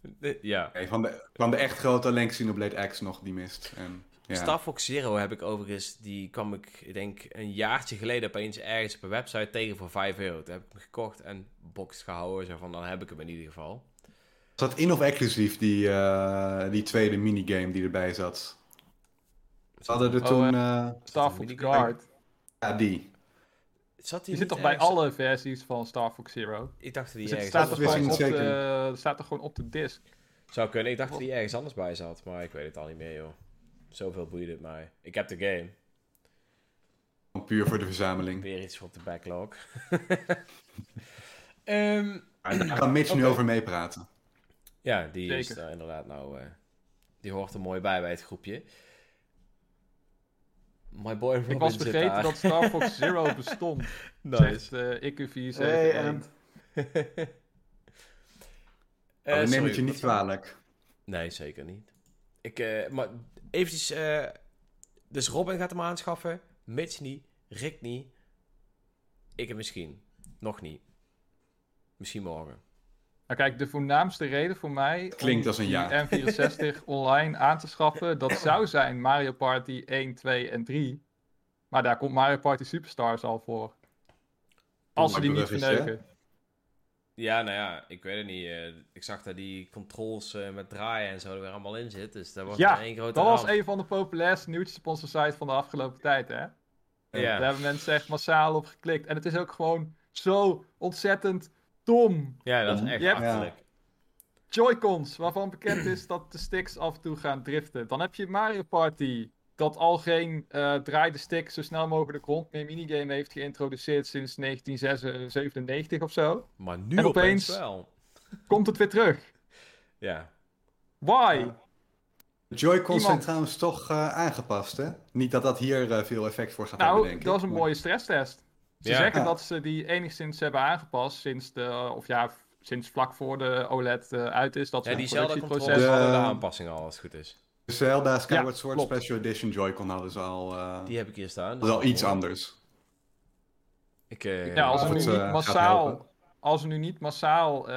Speaker 2: De- ja.
Speaker 3: Van, de, van de echt grote alleen Xenoblade X nog die mist. En, ja.
Speaker 2: Star Fox Zero heb ik overigens, die kwam ik, ik denk, een jaartje geleden opeens ergens op een website tegen voor 5 euro. Toen heb ik hem gekocht en box gehouden, zo van, dan heb ik hem in ieder geval.
Speaker 3: Dat in of exclusief, die, eh, die tweede minigame die erbij zat? Ze hadden er
Speaker 1: Oh,
Speaker 3: toen... eh,
Speaker 1: Star
Speaker 2: een
Speaker 1: Fox? Guard.
Speaker 3: ja, die.
Speaker 2: Zat
Speaker 1: Die zit toch bij alle versies van Star Fox Zero?
Speaker 2: Ik dacht dat die
Speaker 1: Dus staat er,
Speaker 3: ik
Speaker 1: gewoon
Speaker 3: niet
Speaker 1: op
Speaker 3: zeker.
Speaker 1: staat er gewoon op de disc.
Speaker 2: Zou kunnen. Ik dacht dat die ergens anders bij zat, maar ik weet het al niet meer, joh. Zoveel boeide het mij. Ik heb de game.
Speaker 3: Puur voor de verzameling.
Speaker 2: Weer iets voor op de backlog. Ehm,
Speaker 3: Maar daar kan Mitch nu over meepraten.
Speaker 2: ja, die is er inderdaad nou... eh, die hoort er mooi bij bij het groepje. My boy Robin
Speaker 1: Ik was vergeten dat Star Fox Zero bestond.
Speaker 2: Nice.
Speaker 1: Zegt uh, IQ471.
Speaker 4: Hey, en
Speaker 2: Eh,
Speaker 3: Oh,
Speaker 2: sorry,
Speaker 3: het je niet kwalijk.
Speaker 2: Nee, zeker niet. Ik, eh, maar eventjes... eh, dus Robin gaat hem aanschaffen. Mitch niet. Rick niet. Ik heb misschien. Nog niet. Misschien morgen.
Speaker 1: Nou kijk, de voornaamste reden voor mij
Speaker 3: Klinkt
Speaker 1: om
Speaker 3: als een ja.
Speaker 1: die N64 online aan te schaffen, dat zou zijn Mario Party 1, 2 en 3. Maar daar komt Mario Party Superstars al voor. Als ze die niet verneuken.
Speaker 2: Ja, nou ja, ik weet het niet. eh, ik zag dat die controls eh, met draaien en zo er weer allemaal in zit. Dus dat was
Speaker 1: Ja,
Speaker 2: één grote
Speaker 1: Dat was een van de populairste nieuwtjes op onze site van de afgelopen tijd, hè?
Speaker 2: Ja.
Speaker 1: Daar hebben mensen echt massaal op geklikt. En het is ook gewoon zo ontzettend dom.
Speaker 2: Ja, dat is echt
Speaker 1: Je hebt-. Joy-Cons, waarvan bekend is dat de sticks af en toe gaan driften. Dan heb je Mario Party, dat al geen eh draai stick zo snel mogelijk de grond meer minigame heeft geïntroduceerd sinds 1997 of zo.
Speaker 2: Maar nu
Speaker 1: En
Speaker 2: opeens,
Speaker 1: opeens-
Speaker 2: wel.
Speaker 1: Komt het weer terug?
Speaker 2: Ja.
Speaker 1: Why?
Speaker 3: De Joy-Cons zijn trouwens toch eh, aangepast, hè? Niet dat dat hier eh, veel effect voor gaat hebben,
Speaker 1: Nou,
Speaker 3: denk ik.
Speaker 1: dat was een
Speaker 3: maar-
Speaker 1: mooie stresstest. Ze
Speaker 2: Ja.
Speaker 1: zeggen
Speaker 3: Ja.
Speaker 1: dat ze die enigszins hebben aangepast sinds de, of ja, sinds vlak voor de OLED eh, uit is. Dat ze
Speaker 2: Ja, diezelfde controles
Speaker 1: productieproces...
Speaker 3: De-
Speaker 2: hadden de aanpassingen al, als het goed is.
Speaker 3: De Zelda Skyward Sword
Speaker 1: klopt.
Speaker 3: Special Edition Joy-Con hadden ze al... eh,
Speaker 2: Die heb ik hier staan.
Speaker 3: dat is al iets anders.
Speaker 2: Ik, eh,
Speaker 1: Ja, als
Speaker 3: het,
Speaker 1: massaal, als we nu niet massaal,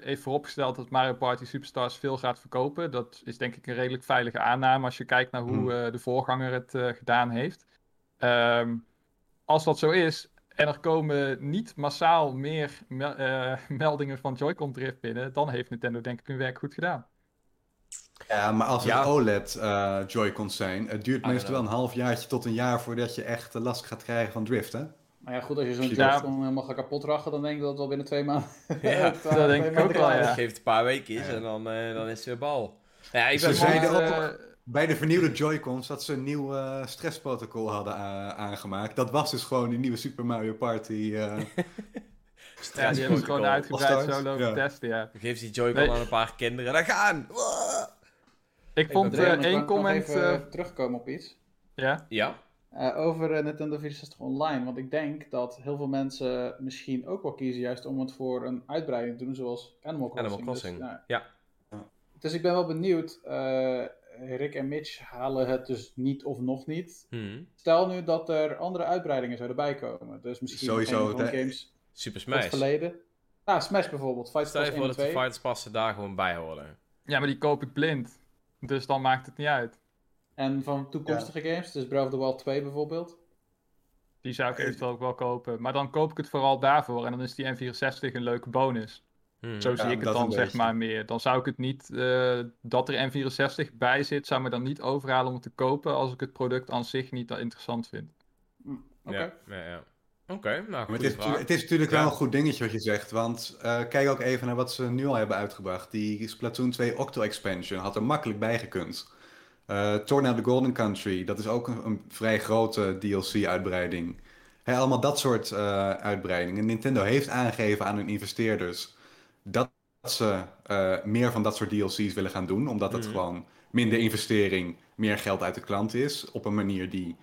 Speaker 1: even vooropgesteld dat Mario Party Superstars veel gaat verkopen, dat is denk ik een redelijk veilige aanname als je kijkt naar hoe
Speaker 3: Hmm.
Speaker 1: eh, de voorganger het eh, gedaan heeft. Ehm, als dat zo is en er komen niet massaal meer me- eh, meldingen van Joy-Con drift binnen, dan heeft Nintendo denk ik hun werk goed gedaan.
Speaker 3: Ja, maar als het
Speaker 2: Ja.
Speaker 3: OLED eh, Joy-Cons zijn, het duurt
Speaker 2: I
Speaker 3: meestal wel een half jaartje tot een jaar voordat je echt last gaat krijgen van drift, hè?
Speaker 4: Maar ja, goed, als je zo'n
Speaker 3: Ja.
Speaker 4: Joy-Con helemaal gaat kapot rachen, dan denk ik dat het wel binnen twee maanden...
Speaker 2: Ja,
Speaker 1: dat denk ik ook wel,
Speaker 4: is.
Speaker 1: ja.
Speaker 2: Geef het een paar weken en dan, eh, dan is het weer bal. Ja, ik
Speaker 3: Ze
Speaker 2: ben
Speaker 3: zeiden
Speaker 2: maar,
Speaker 3: ook- Bij de vernieuwde Joy-Cons dat ze een nieuw eh, stressprotocol hadden a- aangemaakt. Dat was dus gewoon die nieuwe Super Mario Party. eh,
Speaker 1: ja, die hebben ze gewoon uitgebreid
Speaker 3: All-Stars,
Speaker 1: solo
Speaker 3: ja.
Speaker 1: getest, ja.
Speaker 2: Geef die Joy-Con
Speaker 1: Nee.
Speaker 2: aan een paar kinderen. Dan gaan!
Speaker 1: Ik vond eh, één comment...
Speaker 4: even
Speaker 1: eh,
Speaker 4: terugkomen op iets.
Speaker 1: ja?
Speaker 2: Ja.
Speaker 4: Eh, over eh, Nintendo 64 Online. Want ik denk dat heel veel mensen misschien ook wel kiezen juist om het voor een uitbreiding te doen, zoals Animal Crossing.
Speaker 2: Animal Crossing.
Speaker 4: Dus, nou,
Speaker 2: Ja.
Speaker 4: dus ik ben wel benieuwd. Rick en Mitch halen het dus niet of nog niet.
Speaker 2: Hm.
Speaker 4: Stel nu dat er andere uitbreidingen zouden bijkomen. Dus misschien
Speaker 3: Sowieso,
Speaker 4: een van
Speaker 3: de-
Speaker 4: games
Speaker 2: Super Smash.
Speaker 4: verleden. Ah, Smash bijvoorbeeld. Fight
Speaker 2: Stel je voor
Speaker 4: 1
Speaker 2: dat de
Speaker 4: 2.
Speaker 2: fighters passen daar gewoon bij horen.
Speaker 1: Ja, maar die koop ik blind. Dus dan maakt het niet uit.
Speaker 4: En van toekomstige games, dus Breath of the Wild 2 bijvoorbeeld.
Speaker 1: Die zou ik eventueel ook wel kopen. Maar dan koop ik het vooral daarvoor. En dan is die N64 een leuke bonus.
Speaker 2: Hmm.
Speaker 1: Zo zie ik het dan zeg maar meer. Dan zou ik het niet, eh, dat er N64 bij zit, zou me dan niet overhalen om het te kopen als ik het product aan zich niet dat interessant vind.
Speaker 4: Hm, Oké.
Speaker 2: Ja, ja, ja. Oké, nou,
Speaker 3: Maar het, is, het is natuurlijk
Speaker 2: Ja.
Speaker 3: wel een goed dingetje wat je zegt. Want eh, kijk ook even naar wat ze nu al hebben uitgebracht. Die Splatoon 2 Octo Expansion had er makkelijk bij gekund. Eh Torna the Golden Country, dat is ook een, een vrij grote DLC-uitbreiding. allemaal dat soort eh, uitbreidingen. Nintendo heeft aangegeven aan hun investeerders dat ze eh, meer van dat soort DLC's willen gaan doen. Omdat het
Speaker 2: Mhm.
Speaker 3: gewoon minder investering, meer geld uit de klant is. Op een manier die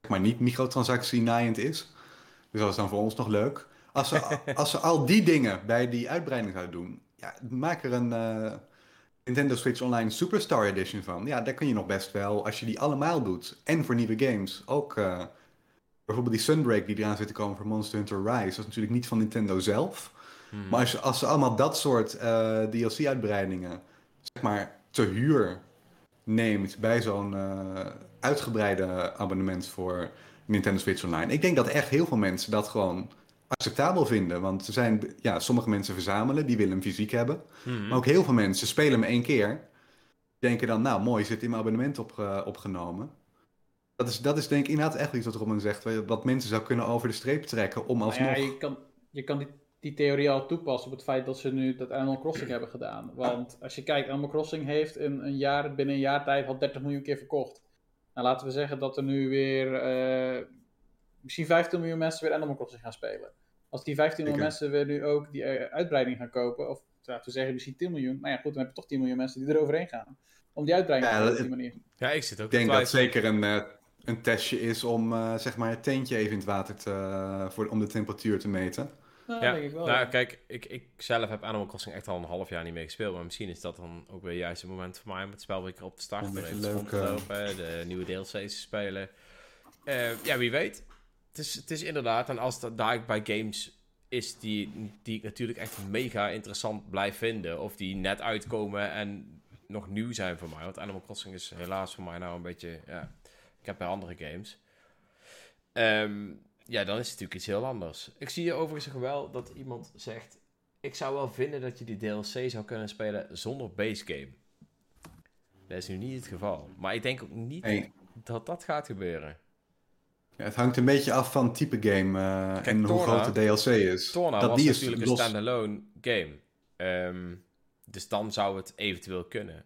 Speaker 3: zeg maar niet microtransactie-naaiend is. Dus dat is dan voor ons nog leuk. Als ze, als ze al die dingen bij die uitbreiding zouden doen, ja, maak er een eh, Nintendo Switch Online Superstar Edition van. Ja, daar kun je nog best wel, als je die allemaal doet, en voor nieuwe games, ook eh, bijvoorbeeld die Sunbreak die eraan zit te komen voor Monster Hunter Rise, dat is natuurlijk niet van Nintendo zelf.
Speaker 2: Hmm.
Speaker 3: Maar als, ze allemaal dat soort eh, DLC-uitbreidingen, zeg maar, te huur neemt bij zo'n eh, uitgebreide abonnement voor Nintendo Switch Online. Ik denk dat echt heel veel mensen dat gewoon acceptabel vinden. Want er zijn, ja, sommige mensen verzamelen, die willen hem fysiek hebben.
Speaker 2: Hmm.
Speaker 3: Maar ook heel veel mensen spelen hem één keer. Denken dan, nou mooi, zit in mijn abonnement op, opgenomen. Dat is, dat is denk ik inderdaad echt iets wat Robin zegt. Wat mensen zou kunnen over de streep trekken om
Speaker 4: Nou
Speaker 3: alsnog...
Speaker 4: ja, je kan, je kan die, die theorie al toepassen op het feit dat ze nu dat Animal Crossing hebben gedaan. Want als je kijkt, Animal Crossing heeft in een jaar, binnen een jaar tijd al 30 miljoen keer verkocht. Nou, laten we zeggen dat er nu weer eh, misschien 15 miljoen mensen weer Animal Crossing gaan spelen. Als die 15 miljoen mensen weer nu ook die eh, uitbreiding gaan kopen, of laten we zeggen misschien 10 miljoen, nou ja goed, dan heb je toch 10 miljoen mensen die eroverheen gaan. Om die uitbreiding
Speaker 3: Ja,
Speaker 4: te kopen op die manier.
Speaker 2: Ja, ik zit ook
Speaker 3: Ik denk dat zeker een, eh, een testje is om eh, zeg maar het teentje even in het water te, voor, om de temperatuur te meten.
Speaker 4: Nou,
Speaker 2: Ja,
Speaker 4: denk ik wel.
Speaker 2: nou
Speaker 4: ja.
Speaker 2: kijk, ik, ik zelf heb Animal Crossing echt al een half jaar niet meer gespeeld. Maar misschien is dat dan ook weer juist het moment voor mij om het spel weer op te starten. Even
Speaker 3: leuk,
Speaker 2: lopen, de nieuwe DLC's te spelen. Eh, ja, wie weet. Het is, het is inderdaad, en als dat daar bij games is die, die ik natuurlijk echt mega interessant blijf vinden. Of die net uitkomen en nog nieuw zijn voor mij. Want Animal Crossing is helaas voor mij nou een beetje, ja, ik heb bij andere games. Ehm, ja, dan is het natuurlijk iets heel anders. Ik zie hier overigens wel dat iemand zegt... Ik zou wel vinden dat je die DLC zou kunnen spelen zonder base game. Dat is nu niet het geval. Maar ik denk ook niet dat dat gaat gebeuren.
Speaker 3: Ja, het hangt een beetje af van type game eh, en hoe groot de DLC is.
Speaker 2: Torna
Speaker 3: dat
Speaker 2: was
Speaker 3: die is
Speaker 2: natuurlijk een standalone game. Ehm, dus dan zou het eventueel kunnen.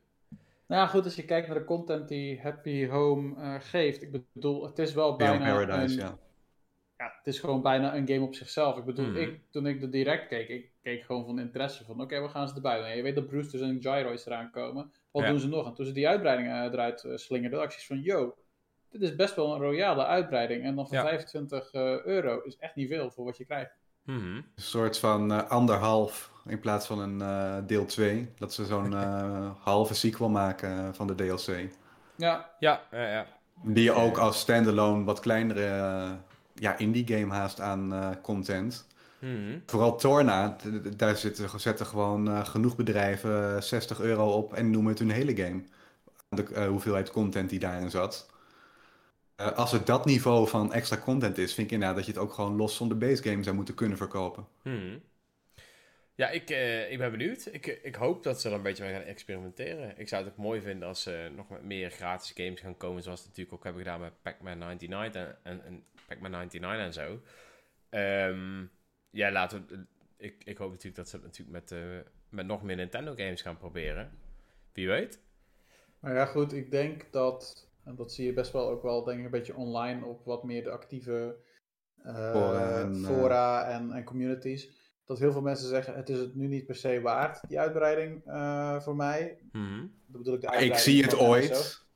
Speaker 4: Nou ja, goed, als je kijkt naar de content die Happy Home eh, geeft. Ik bedoel, het is wel
Speaker 3: Beyond
Speaker 4: bijna
Speaker 3: Paradise,
Speaker 4: een,
Speaker 3: ja.
Speaker 4: Ja, het is gewoon bijna een game op zichzelf. Ik bedoel,
Speaker 2: Mhm.
Speaker 4: ik, toen ik de direct keek, ik keek gewoon van interesse van, oké, we gaan ze erbij doen. En je weet dat Brewsters en Gyro's eraan komen. Wat
Speaker 2: Ja.
Speaker 4: doen ze nog? En toen ze die uitbreiding eh, eruit eh, slingerden, dacht ik van, yo, dit is best wel een royale uitbreiding. En dan voor
Speaker 2: Ja.
Speaker 4: 25 eh, euro is echt niet veel voor wat je krijgt.
Speaker 2: Mhm.
Speaker 3: Een soort van eh, anderhalf in plaats van een eh, deel 2. Dat ze zo'n eh, halve sequel maken van de DLC.
Speaker 4: Ja,
Speaker 2: Ja, ja, ja.
Speaker 3: Die je ook als standalone wat kleinere ja, indie game haast aan eh, content.
Speaker 2: Mhm.
Speaker 3: Vooral Torna, daar zitten, zetten gewoon eh, genoeg bedrijven eh, 60 euro op en noemen het hun hele game. De eh, hoeveelheid content die daarin zat. Eh, als het dat niveau van extra content is, vind ik inderdaad dat je het ook gewoon los zonder base game zou moeten kunnen verkopen.
Speaker 2: Mhm. Ja, ik, eh, ik ben benieuwd. Ik, eh, ik hoop dat ze er een beetje mee gaan experimenteren. Ik zou het ook mooi vinden als ze nog met meer gratis games gaan komen. Zoals ze natuurlijk ook hebben gedaan met Pac-Man 99 en, en, en Pac-Man 99 en zo. Ehm, ja, laten we... Ik, ik hoop natuurlijk dat ze het natuurlijk met, eh, met nog meer Nintendo games gaan proberen. Wie weet.
Speaker 4: Maar ja, goed, ik denk dat, en dat zie je best wel ook wel, denk ik, een beetje online op wat meer de actieve eh,
Speaker 3: Fora en, eh,
Speaker 4: fora en, en communities. Dat heel veel mensen zeggen, het is het nu niet per se waard, die uitbreiding eh, voor mij.
Speaker 2: Mhm.
Speaker 4: Dat bedoel ik de
Speaker 3: Ik zie het ooit.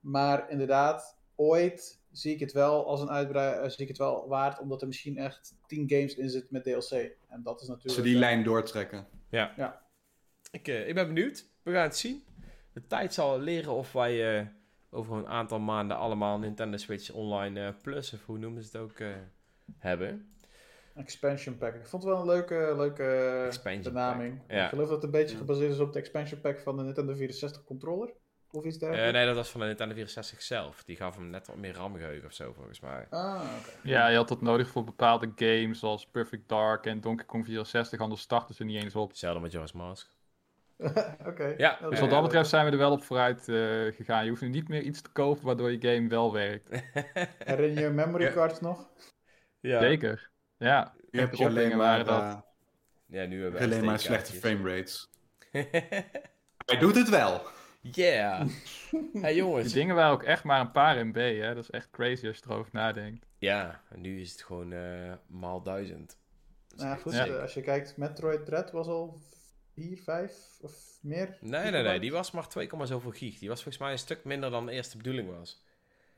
Speaker 4: Maar inderdaad, ooit zie ik het wel als een uitbreiding, zie ik het wel waard, omdat er misschien echt 10 games in zitten met DLC. En dat is natuurlijk...
Speaker 3: ze die
Speaker 4: eh,
Speaker 3: lijn doortrekken.
Speaker 2: Ik, eh, ik ben benieuwd. We gaan het zien. De tijd zal leren of wij eh, over een aantal maanden allemaal Nintendo Switch Online eh, Plus, of hoe noemen ze het ook, eh, hebben.
Speaker 4: Expansion pack. Ik vond het wel een leuke, leuke benaming.
Speaker 2: ja.
Speaker 4: Ik geloof dat het een beetje
Speaker 3: Ja.
Speaker 4: gebaseerd is op de expansion pack van de Nintendo 64 controller. Of iets
Speaker 2: Eh, nee, dat was van de Nintendo 64 zelf. Die gaf hem net wat meer RAM-geheugen of zo, volgens mij.
Speaker 4: Ah, oké.
Speaker 1: Ja, je had dat nodig voor bepaalde games zoals Perfect Dark en Donkey Kong 64, anders starten ze niet eens op.
Speaker 2: Hetzelfde met Joris Mask.
Speaker 4: Oké.
Speaker 2: Ja,
Speaker 4: dat
Speaker 1: Dus
Speaker 4: is
Speaker 1: wat dat betreft zijn we er wel op vooruit eh, gegaan. Je hoeft nu niet meer iets te kopen waardoor je game wel werkt.
Speaker 4: Herinner je memory
Speaker 3: Ja.
Speaker 4: cards nog?
Speaker 2: ja.
Speaker 1: Zeker. Ja.
Speaker 3: Je hebt alleen maar,
Speaker 1: waren dat.
Speaker 3: eh,
Speaker 2: Ja, nu hebben we
Speaker 3: alleen maar slechte framerates. Hij doet het wel.
Speaker 2: Yeah. hey
Speaker 1: Die
Speaker 2: jongens.
Speaker 1: dingen waren ook echt maar een paar MB, hè. Dat is echt crazy als je erover nadenkt.
Speaker 2: Ja, en nu is het gewoon eh maal duizend.
Speaker 4: Nou goed.
Speaker 1: Ja.
Speaker 4: eh, als je kijkt, Metroid Dread was al 4, 5 of meer.
Speaker 2: Nee, nee, nee. Die was maar 2, zoveel gig. Die was volgens mij een stuk minder dan de eerste bedoeling was.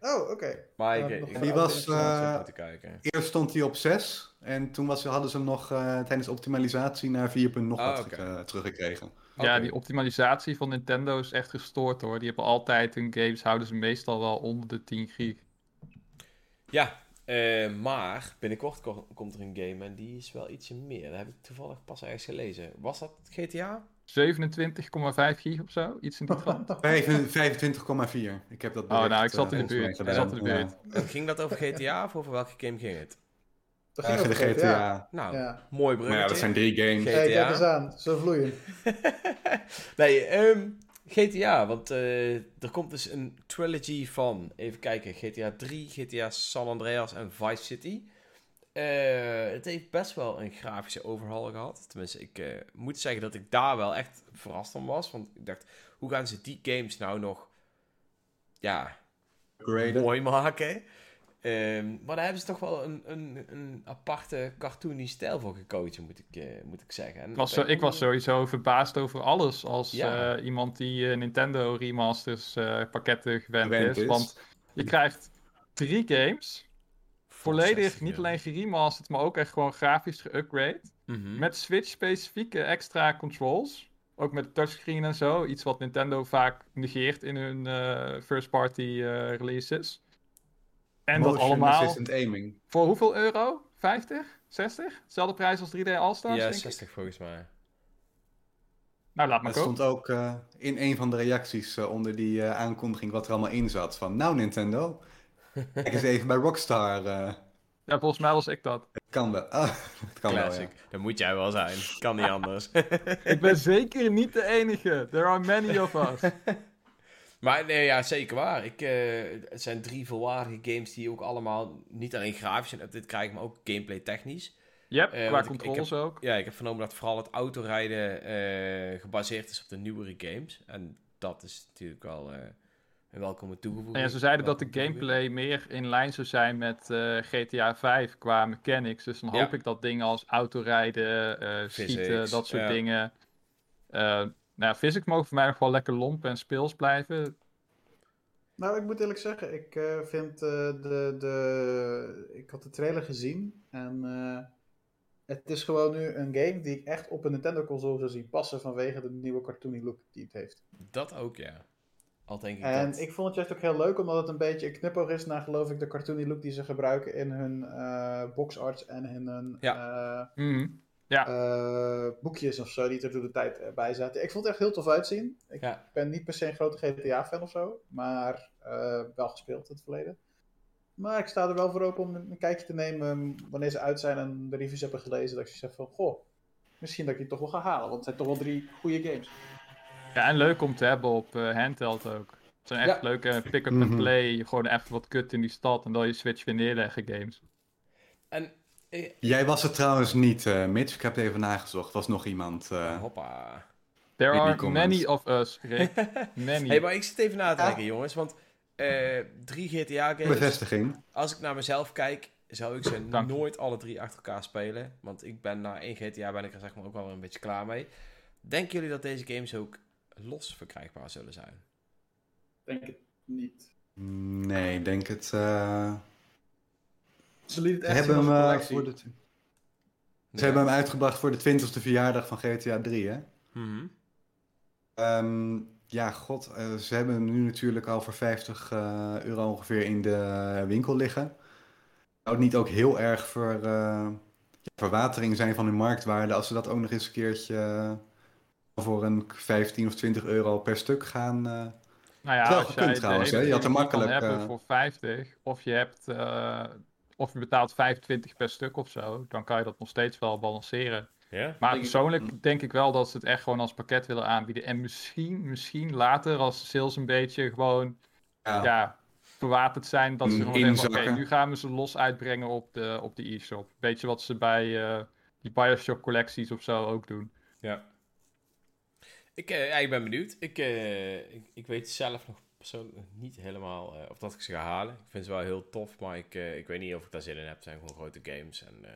Speaker 4: Oh, oké.
Speaker 2: Maar ik, ik
Speaker 3: Die was, eh,
Speaker 2: kijken.
Speaker 3: Eerst stond hij op 6 en toen was, hadden ze hem nog eh, tijdens optimalisatie naar 4. nog
Speaker 2: Ah,
Speaker 3: wat
Speaker 2: oké.
Speaker 3: ge-
Speaker 1: Ja, die optimalisatie van Nintendo is echt gestoord hoor. Die hebben altijd hun games, houden ze meestal wel onder de 10 gig.
Speaker 2: Ja, eh, maar binnenkort ko- komt er een game en die is wel ietsje meer. Dat heb ik toevallig pas ergens gelezen. Was dat GTA?
Speaker 1: 27,5 gig of zo, iets in die trant.
Speaker 3: Vijf- 25,4. Ik heb dat
Speaker 1: Oh, nou, ik zat
Speaker 3: eh,
Speaker 1: in de buurt. Ik zat in de buurt.
Speaker 3: Ja.
Speaker 2: Ging dat over GTA of over welke game ging het?
Speaker 4: Dat
Speaker 3: Ja,
Speaker 4: ging
Speaker 3: de
Speaker 4: over
Speaker 3: GTA.
Speaker 2: Nou,
Speaker 4: Ja.
Speaker 2: mooi
Speaker 3: Maar
Speaker 2: bruggetje.
Speaker 3: ja, dat zijn drie games.
Speaker 2: GTA.
Speaker 4: Hey, kijk eens aan. Zo vloeien.
Speaker 2: nee, ehm, GTA, want eh, er komt dus een trilogy van, even kijken, GTA 3, GTA San Andreas en Vice City. Eh, het heeft best wel een grafische overhaul gehad. Tenminste, ik eh, moet zeggen dat ik daar wel echt verrast van was. Want ik dacht, hoe gaan ze die games nou nog ja, mooi maken? Ehm, maar daar hebben ze toch wel een, een, een aparte cartoony stijl voor gekozen, moet ik, eh, moet ik zeggen. En
Speaker 1: Ik was, zo- ik was sowieso verbaasd over alles als
Speaker 2: Ja.
Speaker 1: eh, iemand die eh, Nintendo remasters eh, pakketten gewend
Speaker 3: Gewend
Speaker 1: is.
Speaker 3: is.
Speaker 1: Want je krijgt drie games, volledig
Speaker 2: 60
Speaker 1: niet alleen geremasterd, maar ook echt gewoon grafisch geupgrade.
Speaker 2: Mhm.
Speaker 1: Met Switch-specifieke extra controls. Ook met touchscreen en zo. Iets wat Nintendo vaak negeert in hun eh, first-party releases. En dat allemaal
Speaker 3: Assistant aiming.
Speaker 1: voor hoeveel euro? 50? 60? Hetzelfde prijs als 3D All-Stars,
Speaker 2: Ja,
Speaker 1: denk ik?
Speaker 2: 60 volgens mij.
Speaker 1: Nou, laat maar
Speaker 3: Het stond ook eh, in een van de reacties eh, onder die eh, aankondiging wat er allemaal in zat. Van, nou Nintendo, kijk eens even bij Rockstar. eh,
Speaker 1: Ja, volgens mij was ik dat.
Speaker 3: het kan wel. Ah, het kan
Speaker 2: Classic.
Speaker 3: wel, ja.
Speaker 2: Dat moet jij wel zijn. Kan niet anders.
Speaker 1: Ik ben zeker niet de enige. There are many of us.
Speaker 2: Maar nee, ja, zeker waar. Ik, eh, het zijn drie volwaardige games die ook allemaal niet alleen grafisch een update krijgen, maar ook gameplay technisch.
Speaker 1: Yep,
Speaker 2: Eh,
Speaker 1: qua
Speaker 2: want ik- ik
Speaker 1: controls ook.
Speaker 2: Ja, ik heb vernomen dat vooral het autorijden eh, gebaseerd is op de nieuwere games. En dat is natuurlijk wel een welkome toegevoeging.
Speaker 1: En ja, ze zeiden dat de gameplay meer in lijn zou zijn met GTA 5 qua mechanics. Dus dan
Speaker 2: Ja.
Speaker 1: hoop ik dat dingen als autorijden, schieten, dat soort
Speaker 2: ja.
Speaker 1: dingen. Nou ja, physics mogen voor mij nog wel lekker lomp en speels blijven.
Speaker 4: Nou, ik moet eerlijk zeggen, ik eh, vind eh, de, de... Ik had de trailer gezien en eh, het is gewoon nu een game die ik echt op een Nintendo-console zou zien passen vanwege de nieuwe cartoony look die het heeft.
Speaker 2: Dat ook, ja. Al denk ik
Speaker 4: En
Speaker 2: dat...
Speaker 4: ik vond het juist ook heel leuk, omdat het een beetje een knipoog is naar, geloof ik, de cartoony look die ze gebruiken in hun eh boxarts en in hun eh,
Speaker 1: Mhm.
Speaker 4: eh, boekjes of zo, die er door de tijd eh, bij zaten. Ik vond het echt heel tof uitzien. Ik
Speaker 2: Ja.
Speaker 4: ben niet per se een grote GTA-fan of zo, maar eh, wel gespeeld in het verleden. Maar ik sta er wel voor open om een kijkje te nemen wanneer ze uit zijn en de reviews hebben gelezen. Dat ik zeg van, goh, misschien dat ik die toch wel ga halen, want het zijn toch wel drie goede games.
Speaker 1: Ja, en leuk om te hebben op handheld ook. Het zijn echt
Speaker 4: Ja.
Speaker 1: leuke pick-up
Speaker 3: Mhm.
Speaker 1: and play. Gewoon even wat kut in die stad en dan je Switch weer neerleggen games.
Speaker 2: En... eh,
Speaker 3: Jij was het trouwens niet, eh, Mitch. Ik heb het even nagezocht. Was nog iemand. eh,
Speaker 2: hoppa.
Speaker 1: There are
Speaker 3: comments.
Speaker 1: many of us, Rick. Many.
Speaker 2: hey, maar ik zit even na te
Speaker 4: Ja.
Speaker 2: denken, jongens. Want eh, drie GTA-games...
Speaker 3: bevestiging.
Speaker 2: Als ik naar mezelf kijk, zou ik ze
Speaker 1: Dank
Speaker 2: nooit alle drie achter elkaar spelen. Want ik ben na één GTA ben ik er zeg maar ook wel weer een beetje klaar mee. Denken jullie dat deze games ook los verkrijgbaar zullen zijn?
Speaker 4: Denk het niet.
Speaker 3: Nee, ik denk het. eh,
Speaker 4: Ze lieten
Speaker 3: Ze
Speaker 4: het echt
Speaker 3: hebben hem, eh,
Speaker 4: collectie.
Speaker 3: voor de, ze hebben hem uitgebracht voor de 20ste verjaardag van GTA 3, hè?
Speaker 2: Mhm.
Speaker 3: Ehm, ja, god. eh, ze hebben hem nu natuurlijk al voor 50 eh, euro ongeveer in de winkel liggen. Zou het niet ook heel erg voor. eh, verwatering zijn van hun marktwaarde, als ze dat ook nog eens een keertje voor een 15 of 20 euro per stuk gaan. eh,
Speaker 1: Nou ja, als jij de
Speaker 3: trouwens, hè? Je had er makkelijk,
Speaker 1: hebben voor 50, of je hebt, eh, of je betaalt 25 per stuk of zo, dan kan je dat nog steeds wel balanceren.
Speaker 2: Ja?
Speaker 1: Maar
Speaker 4: Denk ik-
Speaker 1: persoonlijk denk ik wel dat ze het echt gewoon als pakket willen aanbieden. En misschien, misschien later, als de sales een beetje gewoon
Speaker 3: ja.
Speaker 1: ja, verwaterd zijn, dat ze
Speaker 3: Mm,
Speaker 1: gewoon zeggen, oké, nu gaan we ze los uitbrengen op de, op de e-shop. Beetje wat ze bij eh, die Bioshock collecties of zo ook doen.
Speaker 2: Ja. Ik, eh, ja, ik ben benieuwd. Ik, eh, ik, ik weet zelf nog persoonlijk nog niet helemaal eh, of dat ik ze ga halen. Ik vind ze wel heel tof, maar ik, eh, ik weet niet of ik daar zin in heb. Het zijn gewoon grote games. En, eh,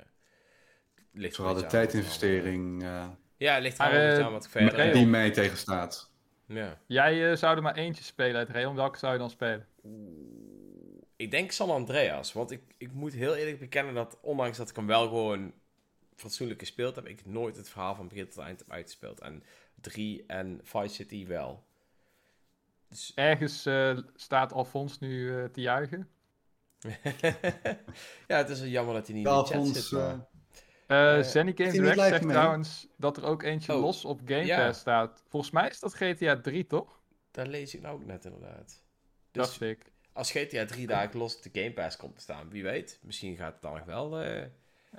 Speaker 2: het ligt
Speaker 3: Vooral de tijdinvestering eh,
Speaker 2: Ja, het ligt er wel aan wat ik verder
Speaker 1: Matteo-
Speaker 2: heb.
Speaker 3: die mij tegenstaat.
Speaker 2: Ja.
Speaker 1: Jij eh, zou er maar eentje spelen uit Rayon. Welke zou je dan spelen?
Speaker 2: Ik denk San Andreas, want ik, ik moet heel eerlijk bekennen dat ondanks dat ik hem wel gewoon fatsoenlijk gespeeld heb, ik nooit het verhaal van begin tot eind heb uitgespeeld. En 3 en Vice City wel. Dus
Speaker 1: Ergens eh, staat Alfons nu eh, te juichen.
Speaker 2: ja, het is wel jammer dat hij niet in de chat
Speaker 3: Alfons,
Speaker 2: zit. Maar...
Speaker 1: Eh
Speaker 2: Eh,
Speaker 1: Zenny
Speaker 3: is
Speaker 1: Games Direct zegt
Speaker 3: mee?
Speaker 1: trouwens dat er ook eentje
Speaker 2: Oh,
Speaker 1: los op Game
Speaker 2: ja.
Speaker 1: Pass staat. Volgens mij is dat GTA 3, toch?
Speaker 2: Dat lees ik nou ook net inderdaad. Dus
Speaker 1: Dacht ik.
Speaker 2: als GTA 3 dagen los op de Game Pass komt te staan, wie weet. Misschien gaat het dan nog wel... eh,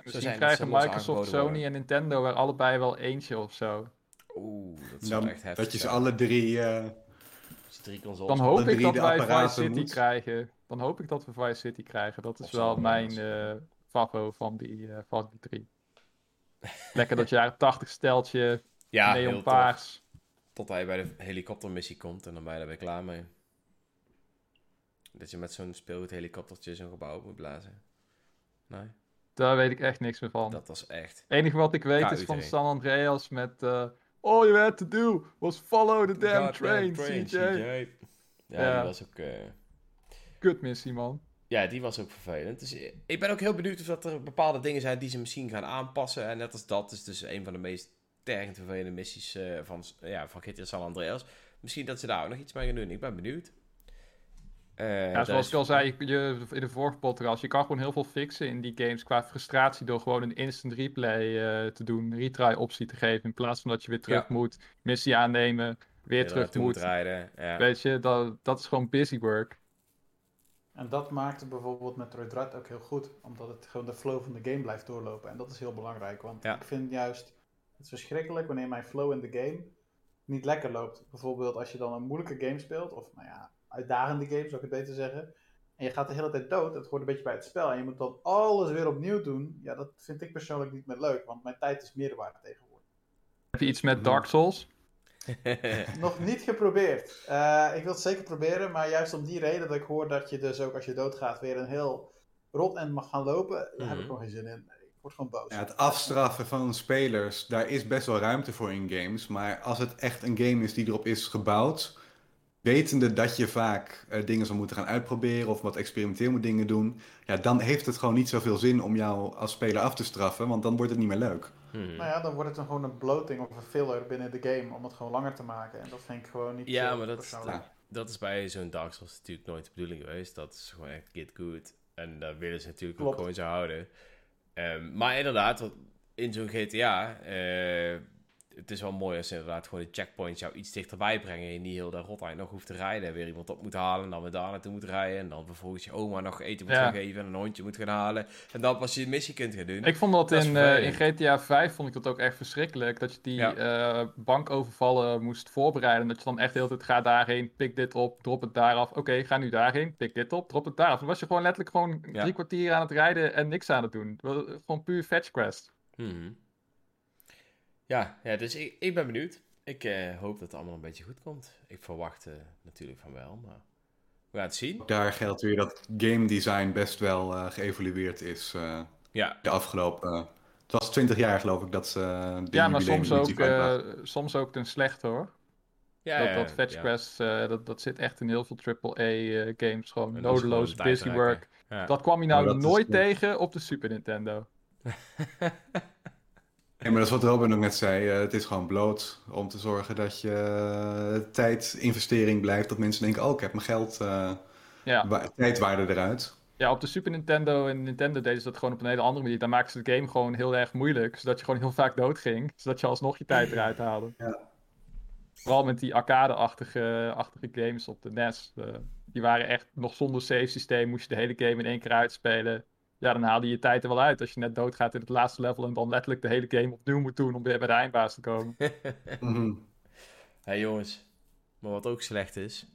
Speaker 1: Misschien krijgen Microsoft, Sony
Speaker 2: worden.
Speaker 1: en Nintendo er allebei wel eentje of zo.
Speaker 2: Oeh, dat zou
Speaker 3: Dan,
Speaker 2: echt heftig
Speaker 3: dat je ze alle drie. eh,
Speaker 2: Drie consoles
Speaker 1: Dan hoop ik dat wij Vice City
Speaker 3: moet.
Speaker 1: krijgen. Dan hoop ik dat we Vice City krijgen. Dat is
Speaker 2: Of
Speaker 1: wel mijn
Speaker 2: Andreas.
Speaker 1: eh favo van die, eh, van die drie. Lekker dat jaren 80 steltje,
Speaker 2: ja,
Speaker 1: neon paars.
Speaker 2: Tot hij bij de helikoptermissie komt en dan ben je er weer klaar mee. Dat je met zo'n speelgoedhelikoptertje zo'n gebouw op moet blazen. Nee,
Speaker 1: Daar weet ik echt niks meer van.
Speaker 2: dat was echt.
Speaker 1: Het enige wat ik weet is van San Andreas met... eh, All you had to do was follow the damn
Speaker 2: Goddamn
Speaker 1: train, CJ.
Speaker 2: Ja,
Speaker 1: Ja.
Speaker 2: die was ook... eh,
Speaker 1: Kutmissie, man.
Speaker 2: Ja, die was ook vervelend. Dus eh, ik ben ook heel benieuwd of dat er bepaalde dingen zijn die ze misschien gaan aanpassen. En net als dat is dus een van de meest tergend vervelende missies eh, van, ja, van GTA San Andreas. Misschien dat ze daar ook nog iets mee gaan doen. Ik ben benieuwd. Eh,
Speaker 1: Ja, zoals
Speaker 2: is-
Speaker 1: ik al zei je, in de vorige podcast, je kan gewoon heel veel fixen in die games qua frustratie door gewoon een instant replay eh, te doen, retry optie te geven, in plaats van dat je weer terug
Speaker 2: Ja.
Speaker 1: moet, missie aannemen, weer terug
Speaker 2: naartoe
Speaker 1: moet.
Speaker 2: rijden. Ja.
Speaker 1: Weet je, dat, dat is gewoon busy work.
Speaker 4: En dat maakt bijvoorbeeld Metroid Dread ook heel goed. Omdat het gewoon de flow van de game blijft doorlopen. En dat is heel belangrijk. Want
Speaker 2: Ja.
Speaker 4: ik vind juist het verschrikkelijk wanneer mijn flow in de game niet lekker loopt. Bijvoorbeeld als je dan een moeilijke game speelt. Of nou ja, uitdagende game zou ik het beter zeggen. En je gaat de hele tijd dood. Het hoort een beetje bij het spel. En je moet dan alles weer opnieuw doen. Ja, dat vind ik persoonlijk niet meer leuk. Want mijn tijd is meerwaarde tegenwoordig.
Speaker 1: Heb je iets met
Speaker 3: Mhm.
Speaker 1: Dark Souls?
Speaker 4: Nog niet geprobeerd. Eh, ik wil het zeker proberen, maar juist om die reden dat ik hoor dat je dus ook als je doodgaat weer een heel rot end mag gaan lopen, daar heb ik
Speaker 2: Mhm.
Speaker 4: gewoon geen zin in. Ik word gewoon boos.
Speaker 3: ja, het afstraffen van spelers, daar is best wel ruimte voor in games. Maar als het echt een game is die erop is gebouwd, wetende dat je vaak eh, dingen zal moeten gaan uitproberen of wat experimenteel moet dingen doen, ja, dan heeft het gewoon niet zoveel zin om jou als speler af te straffen, want dan wordt het niet meer leuk.
Speaker 2: Hmm.
Speaker 4: Nou ja, dan wordt het dan gewoon een bloating of een filler binnen de game om het gewoon langer te maken. En dat vind ik gewoon niet
Speaker 2: Ja,
Speaker 4: chill,
Speaker 2: maar dat. Dat is bij zo'n Dark Souls natuurlijk nooit de bedoeling geweest. Dat is gewoon echt get good. En dat willen ze natuurlijk ook
Speaker 4: Klopt.
Speaker 2: gewoon zo houden. Ehm, maar inderdaad, in zo'n GTA... eh, het is wel mooi als inderdaad gewoon de checkpoints jou iets dichterbij brengen. En je niet heel de rotheid nog hoeft te rijden. En weer iemand op moet halen en dan weer daar naartoe moet rijden. En dan vervolgens je oma nog eten moet
Speaker 1: Ja.
Speaker 2: gaan geven en een hondje moet gaan halen. En dan pas je de missie kunt gaan doen.
Speaker 1: Ik vond dat, in, eh, in. GTA 5 vond ik dat ook echt verschrikkelijk. Dat je die
Speaker 2: Ja.
Speaker 1: eh, bankovervallen moest voorbereiden. Dat je dan echt de hele tijd ga daarheen, pik dit op, drop het daar af. Oké, ga nu daarheen, pik dit op, drop het daar af. Dan was je gewoon letterlijk gewoon
Speaker 2: Ja.
Speaker 1: drie kwartier aan het rijden en niks aan het doen. Gewoon puur fetch quest.
Speaker 2: Mhm. Ja, ja, dus ik, ik ben benieuwd. Ik eh, hoop dat het allemaal een beetje goed komt. Ik verwacht eh, natuurlijk van wel, maar we gaan het zien.
Speaker 3: Ook daar geldt weer dat game design best wel eh, geëvolueerd is eh,
Speaker 2: Ja,
Speaker 3: de afgelopen... het was 20 jaar geloof ik dat ze uh,
Speaker 1: Ja, maar soms ook, eh, soms ook ten slechte hoor.
Speaker 2: ja,
Speaker 1: dat,
Speaker 2: ja,
Speaker 1: dat fetch
Speaker 2: ja.
Speaker 1: quest, eh, dat, dat zit echt in heel veel AAA eh, games. Gewoon nodeloos busy work.
Speaker 2: Ja.
Speaker 1: Dat kwam je nou
Speaker 3: is
Speaker 1: nooit tegen op de Super Nintendo.
Speaker 3: Ja, maar dat is wat Robin ook net zei. eh, het is gewoon bloot om te zorgen dat je eh, tijdinvestering blijft. Dat mensen denken, oh, ik heb mijn geld, eh
Speaker 1: Ja.
Speaker 3: wa- tijdwaarde eruit.
Speaker 1: Ja, op de Super Nintendo en Nintendo deden ze dat gewoon op een hele andere manier. Dan maakten ze de game gewoon heel erg moeilijk, zodat je gewoon heel vaak doodging. Zodat je alsnog je tijd eruit haalde.
Speaker 3: Ja.
Speaker 1: Vooral met die arcade-achtige achtige games op de NES. die waren echt nog zonder save systeem. Moest je de hele game in één keer uitspelen. Ja, dan haalde je je tijd er wel uit. Als je net doodgaat in het laatste level en dan letterlijk de hele game opnieuw moet doen om weer bij de eindbaas te komen.
Speaker 3: Mhm.
Speaker 2: Hé jongens, maar wat ook slecht is,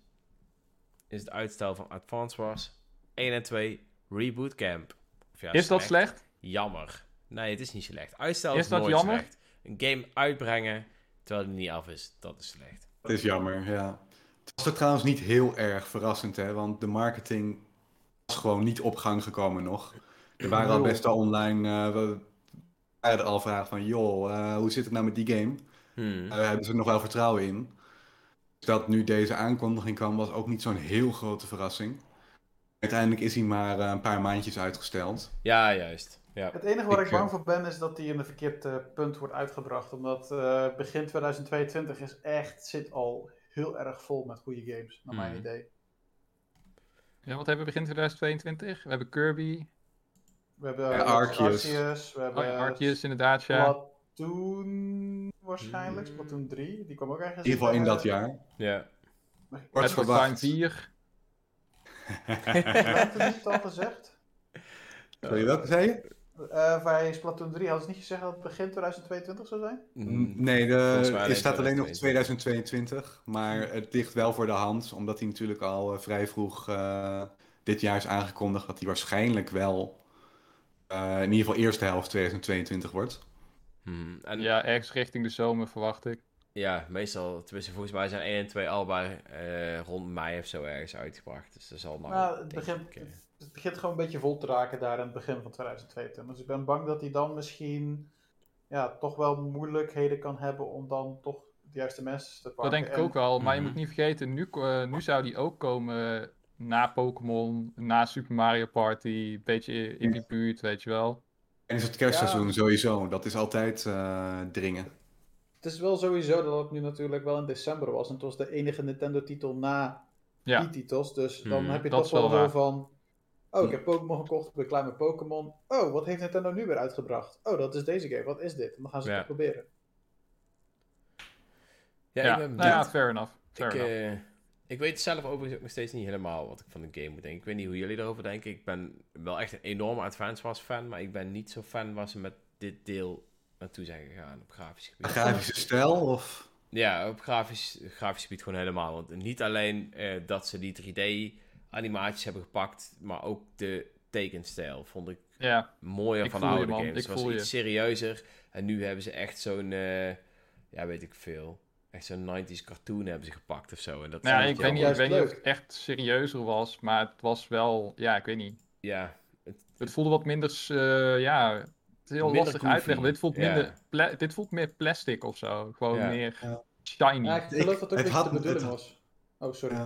Speaker 2: is het uitstel van Advance Wars 1 en 2 Reboot Camp. Ja,
Speaker 1: Is dat slecht?
Speaker 2: Jammer. Nee, het is niet slecht. Uitstel
Speaker 1: Is
Speaker 2: is,
Speaker 1: dat
Speaker 2: nooit
Speaker 1: jammer?
Speaker 2: slecht. Een game uitbrengen terwijl die niet af is, dat is slecht.
Speaker 3: Dat is jammer, ja. Het was ook trouwens niet heel erg verrassend, hè, want de marketing was gewoon niet op gang gekomen nog. Er waren al best wel online, eh, we waren er al vragen van, joh, eh, hoe zit het nou met die game?
Speaker 2: Hmm.
Speaker 3: Daar hebben ze nog wel vertrouwen in. Dus dat nu deze aankondiging kwam, was ook niet zo'n heel grote verrassing. Uiteindelijk is hij maar eh, een paar maandjes uitgesteld.
Speaker 2: Ja, juist. Ja.
Speaker 4: Het enige waar
Speaker 3: Ik,
Speaker 4: ik bang
Speaker 3: eh,
Speaker 4: voor ben is dat die in een verkeerd eh, punt wordt uitgebracht. Omdat eh, begin 2022 is echt, zit al heel erg vol met goede games, naar mijn
Speaker 2: Mhm.
Speaker 4: idee.
Speaker 1: Ja, wat hebben we begin 2022? We hebben Kirby.
Speaker 4: We hebben
Speaker 3: Ja,
Speaker 4: eh,
Speaker 3: Arceus.
Speaker 4: Arceus, we hebben
Speaker 1: Arceus inderdaad, ja.
Speaker 4: Splatoon waarschijnlijk. Splatoon 3. Die kwam ook ergens
Speaker 3: In ieder geval in dat jaar.
Speaker 2: ja.
Speaker 3: Wordt verwacht.
Speaker 1: 4.
Speaker 4: Had het niet al gezegd?
Speaker 3: Sorry, welke zei je?
Speaker 4: Eh bij Splatoon 3 hadden ze niet gezegd dat het begin 2022 zou zijn?
Speaker 2: Hmm.
Speaker 3: Nee, de, er staat alleen nog
Speaker 2: 2022.
Speaker 3: 2022. Maar het ligt wel voor de hand, omdat hij natuurlijk al eh, vrij vroeg eh, dit jaar is aangekondigd dat hij waarschijnlijk wel eh, in ieder geval eerste helft 2022 wordt.
Speaker 2: Hmm. En
Speaker 1: Ja, ergens richting de zomer verwacht ik.
Speaker 2: Ja, meestal, tenminste volgens mij zijn 1 en 2 allebei eh, rond mei of zo ergens uitgebracht. Dus dat zal nog
Speaker 4: Nou, het begint-. Het begint gewoon een beetje vol te raken daar in het begin van 2022. Dus ik ben bang dat hij dan misschien ja, toch wel moeilijkheden kan hebben om dan toch de juiste mensen te pakken.
Speaker 1: Dat denk ik
Speaker 4: En-
Speaker 1: ook wel. Maar je
Speaker 2: Mhm.
Speaker 1: moet niet vergeten, nu, eh, nu zou die ook komen na Pokémon, na Super Mario Party. Een beetje in die buurt, weet je wel.
Speaker 3: En is het kerstseizoen sowieso. Dat is altijd eh, dringen.
Speaker 4: Het is wel sowieso dat het nu natuurlijk wel in december was. En het was de enige Nintendo-titel na
Speaker 1: Ja,
Speaker 4: die titels. Dus dan
Speaker 2: Hmm,
Speaker 4: heb je toch
Speaker 1: wel
Speaker 4: wel zo van... Oh, ik heb Pokémon gekocht, ik ben klaar met Pokémon. Oh, wat heeft Nintendo nu weer uitgebracht? Oh, dat is deze game, wat is dit? En dan gaan ze het
Speaker 2: Ja.
Speaker 4: proberen.
Speaker 2: Ja,
Speaker 1: ja,
Speaker 2: ik ben
Speaker 1: nou ja,
Speaker 2: benieuwd.
Speaker 1: fair enough. Fair
Speaker 2: ik,
Speaker 1: enough.
Speaker 2: eh, ik weet zelf overigens ook nog steeds niet helemaal wat ik van de game moet denken. Ik weet niet hoe jullie erover denken. Ik ben wel echt een enorme Advance Wars fan, maar ik ben niet zo fan waar ze met dit deel naartoe zijn gegaan op grafisch gebied.
Speaker 3: Grafische stijl of...
Speaker 2: Ja, op grafisch, grafisch gebied gewoon helemaal. Want niet alleen eh, dat ze die 3D-animaties hebben gepakt, maar ook de tekenstijl vond ik
Speaker 1: ja,
Speaker 2: mooier
Speaker 1: Ik
Speaker 2: van de
Speaker 1: je,
Speaker 2: oude
Speaker 1: man.
Speaker 2: games.
Speaker 1: Ik
Speaker 2: Het was
Speaker 1: voel je.
Speaker 2: iets serieuzer. En nu hebben ze echt zo'n, eh, ja, weet ik veel. Echt zo'n 90s cartoon hebben ze gepakt of zo. En dat
Speaker 1: nou ja, ik weet niet, ik weet niet of het echt serieuzer was, maar het was wel, ja, ik weet niet.
Speaker 2: Ja,
Speaker 1: Het voelde wat minder, eh, ja, het is heel lastig
Speaker 2: goofy.
Speaker 1: uitleggen. maar Dit voelt,
Speaker 2: Ja.
Speaker 1: minder pla- dit voelt meer plastic of zo. Gewoon
Speaker 2: Ja.
Speaker 1: meer
Speaker 3: Ja.
Speaker 1: shiny.
Speaker 4: Ja, ik geloof dat ook
Speaker 3: het had-
Speaker 4: de bedoeling
Speaker 3: het-
Speaker 4: was. Oh, sorry.
Speaker 3: Ja.